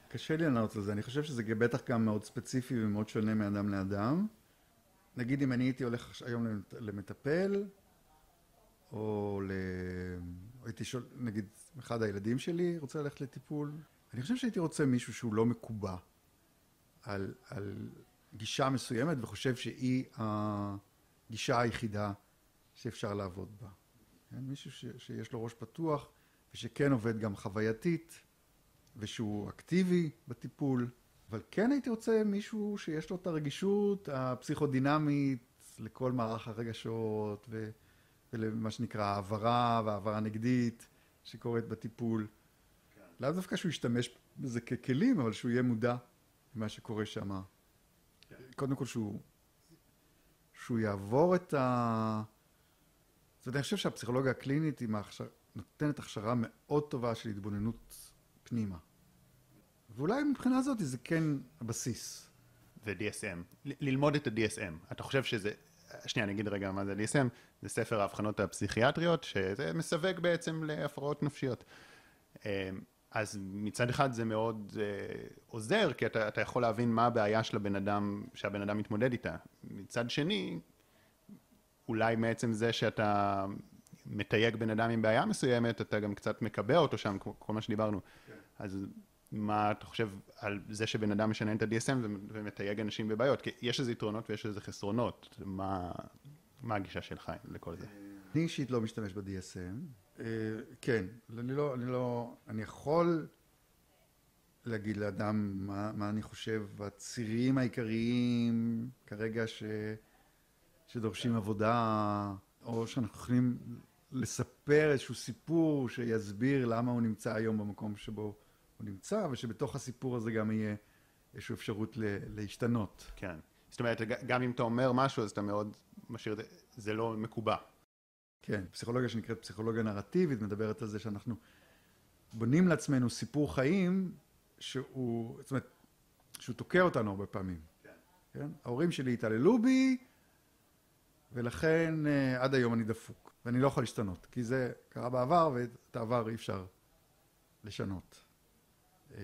קשה לי לענות על זה, אני חושב שזה בטח גם מאוד ספציפי ומאוד שונה מאדם לאדם. נגיד אם אני הייתי הולך היום למטפל, או ל... הייתי שואל, נגיד, אחד הילדים שלי רוצה ללכת לטיפול, אני חושב שהייתי רוצה מישהו שהוא לא מקובע על, על גישה מסוימת וחושב שהיא הגישה היחידה שאפשר לעבוד בה. כן? מישהו ש, שיש לו ראש פתוח ושכן עובד גם חווייתית ושהוא אקטיבי בטיפול, אבל כן הייתי רוצה מישהו שיש לו את הרגישות הפסיכודינמית לכל מערך הרגשות ו... ולמה שנקרא העברה והעברה נגדית שקורית בטיפול. כן. לאו דווקא שהוא ישתמש בזה ככלים, אבל שהוא יהיה מודע למה שקורה שם. כן. קודם כל שהוא, שהוא יעבור את ה... זאת אומרת, אני חושב שהפסיכולוגיה הקלינית היא מהכשר... נותנת הכשרה מאוד טובה של התבוננות פנימה. ואולי מבחינה הזאת זה כן הבסיס. ו-DSM, ללמוד את ה-DSM, אתה חושב שזה, שנייה, אני אגיד רגע מה זה DSM, זה ספר האבחנות הפסיכיאטריות, שזה מסווג בעצם להפרעות נפשיות. אמ, אז מצד אחד זה מאוד uh, עוזר, כי אתה, אתה יכול להבין מה הבעיה של הבן אדם, שהבן אדם מתמודד איתה. מצד שני, אולי מעצם זה שאתה מתייג בן אדם עם בעיה מסוימת, אתה גם קצת מקבע אותו שם, כל מה שדיברנו. כן. אז מה אתה חושב על זה שבן אדם משנה את ה-DSM ומתייג אנשים בבעיות? כי יש לזה יתרונות ויש לזה חסרונות. מה, מה הגישה שלך לכל זה? אני אישית לא משתמש ב-DSM. אה, כן, אני לא, אני לא, אני יכול להגיד לאדם מה, מה אני חושב, הצירים העיקריים כרגע ש, שדורשים עבודה, או שאנחנו יכולים לספר איזשהו סיפור שיסביר למה הוא נמצא היום במקום שבו הוא נמצא, ושבתוך הסיפור הזה גם יהיה איזושהי אפשרות להשתנות. כן. זאת אומרת, גם אם אתה אומר משהו, אז אתה מאוד משאיר את זה, זה לא מקובע. כן, פסיכולוגיה שנקראת פסיכולוגיה נרטיבית, מדברת על זה שאנחנו בונים לעצמנו סיפור חיים שהוא, זאת אומרת, שהוא תוקע אותנו הרבה פעמים. כן. כן? ההורים שלי התעללו בי, ולכן uh, עד היום אני דפוק, ואני לא יכול להשתנות, כי זה קרה בעבר, ואת העבר אי אפשר לשנות. Uh,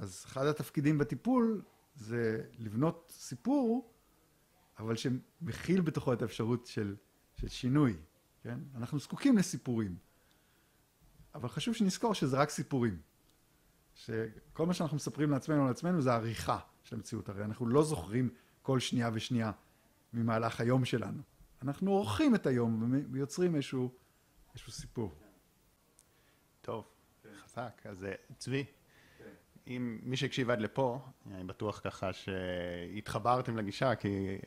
אז אחד התפקידים בטיפול זה לבנות סיפור, אבל שמכיל בתוכו את האפשרות של, של שינוי, כן? אנחנו זקוקים לסיפורים, אבל חשוב שנזכור שזה רק סיפורים. שכל מה שאנחנו מספרים לעצמנו לעצמנו זה עריכה של המציאות, הרי אנחנו לא זוכרים כל שנייה ושנייה ממהלך היום שלנו. אנחנו עורכים את היום ויוצרים איזשהו, איזשהו סיפור. טוב, חזק. אז אה, צבי, אם מי שהקשיב עד לפה, אני בטוח ככה שהתחברתם לגישה, כי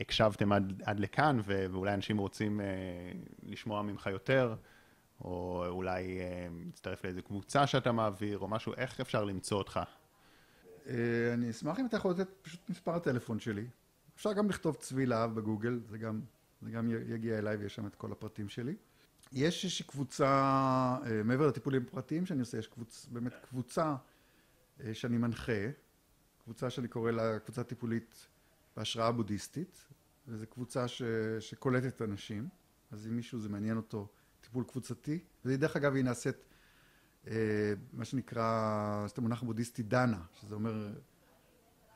הקשבתם עד, עד לכאן, ואולי אנשים רוצים אה, לשמוע ממך יותר, או אולי אה, להצטרף לאיזה קבוצה שאתה מעביר, או משהו, איך אפשר למצוא אותך? אה, אני אשמח אם אתה יכול לתת פשוט מספר הטלפון שלי. אפשר גם לכתוב צבי להב בגוגל, זה גם, זה גם יגיע אליי ויש שם את כל הפרטים שלי. יש איזושהי קבוצה, אה, מעבר לטיפולים הפרטיים שאני עושה, יש קבוצ, באמת קבוצה אה, שאני מנחה, קבוצה שאני קורא לה קבוצה טיפולית בהשראה בודהיסטית, וזו קבוצה ש, שקולטת אנשים, אז אם מישהו זה מעניין אותו, טיפול קבוצתי, ודרך אגב היא נעשית אה, מה שנקרא, זאת המונח הבודהיסטי דנה, שזה אומר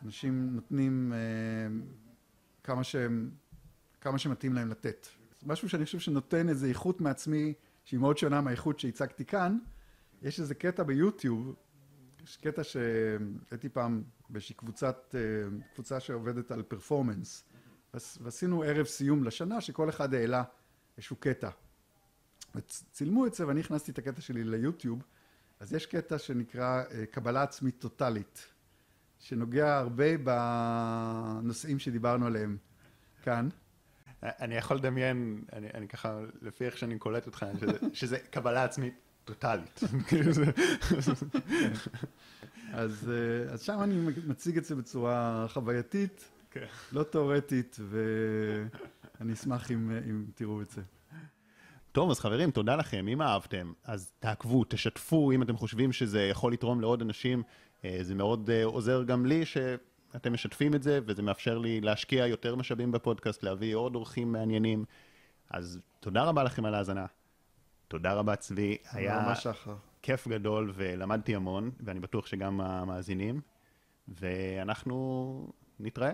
אנשים נותנים כמה שהם, כמה שמתאים להם לתת. משהו שאני חושב שנותן איזו איכות מעצמי שהיא מאוד שונה מהאיכות שהצגתי כאן, יש איזה קטע ביוטיוב, יש קטע שהייתי פעם באיזושהי קבוצת, אה, קבוצה שעובדת על פרפורמנס, ועשינו ערב סיום לשנה שכל אחד העלה איזשהו קטע. וצילמו את זה ואני הכנסתי את הקטע שלי ליוטיוב, אז יש קטע שנקרא אה, קבלה עצמית טוטאלית, שנוגע הרבה בנושאים שדיברנו עליהם כאן. אני יכול לדמיין, אני, אני ככה, לפי איך שאני קולט אותך, שזה, שזה קבלה עצמית טוטאלית. אז, אה, אז שם אני מציג את זה בצורה חווייתית, כן. לא תיאורטית, ואני אשמח אם, אם תראו את זה. טוב, אז חברים, תודה לכם. אם אהבתם, אז תעקבו, תשתפו, אם אתם חושבים שזה יכול לתרום לעוד אנשים. אה, זה מאוד אה, עוזר גם לי שאתם משתפים את זה, וזה מאפשר לי להשקיע יותר משאבים בפודקאסט, להביא עוד אורחים מעניינים. אז תודה רבה לכם על ההאזנה. תודה רבה, צבי. היה שחר. כיף גדול ולמדתי המון, ואני בטוח שגם המאזינים. ואנחנו נתראה.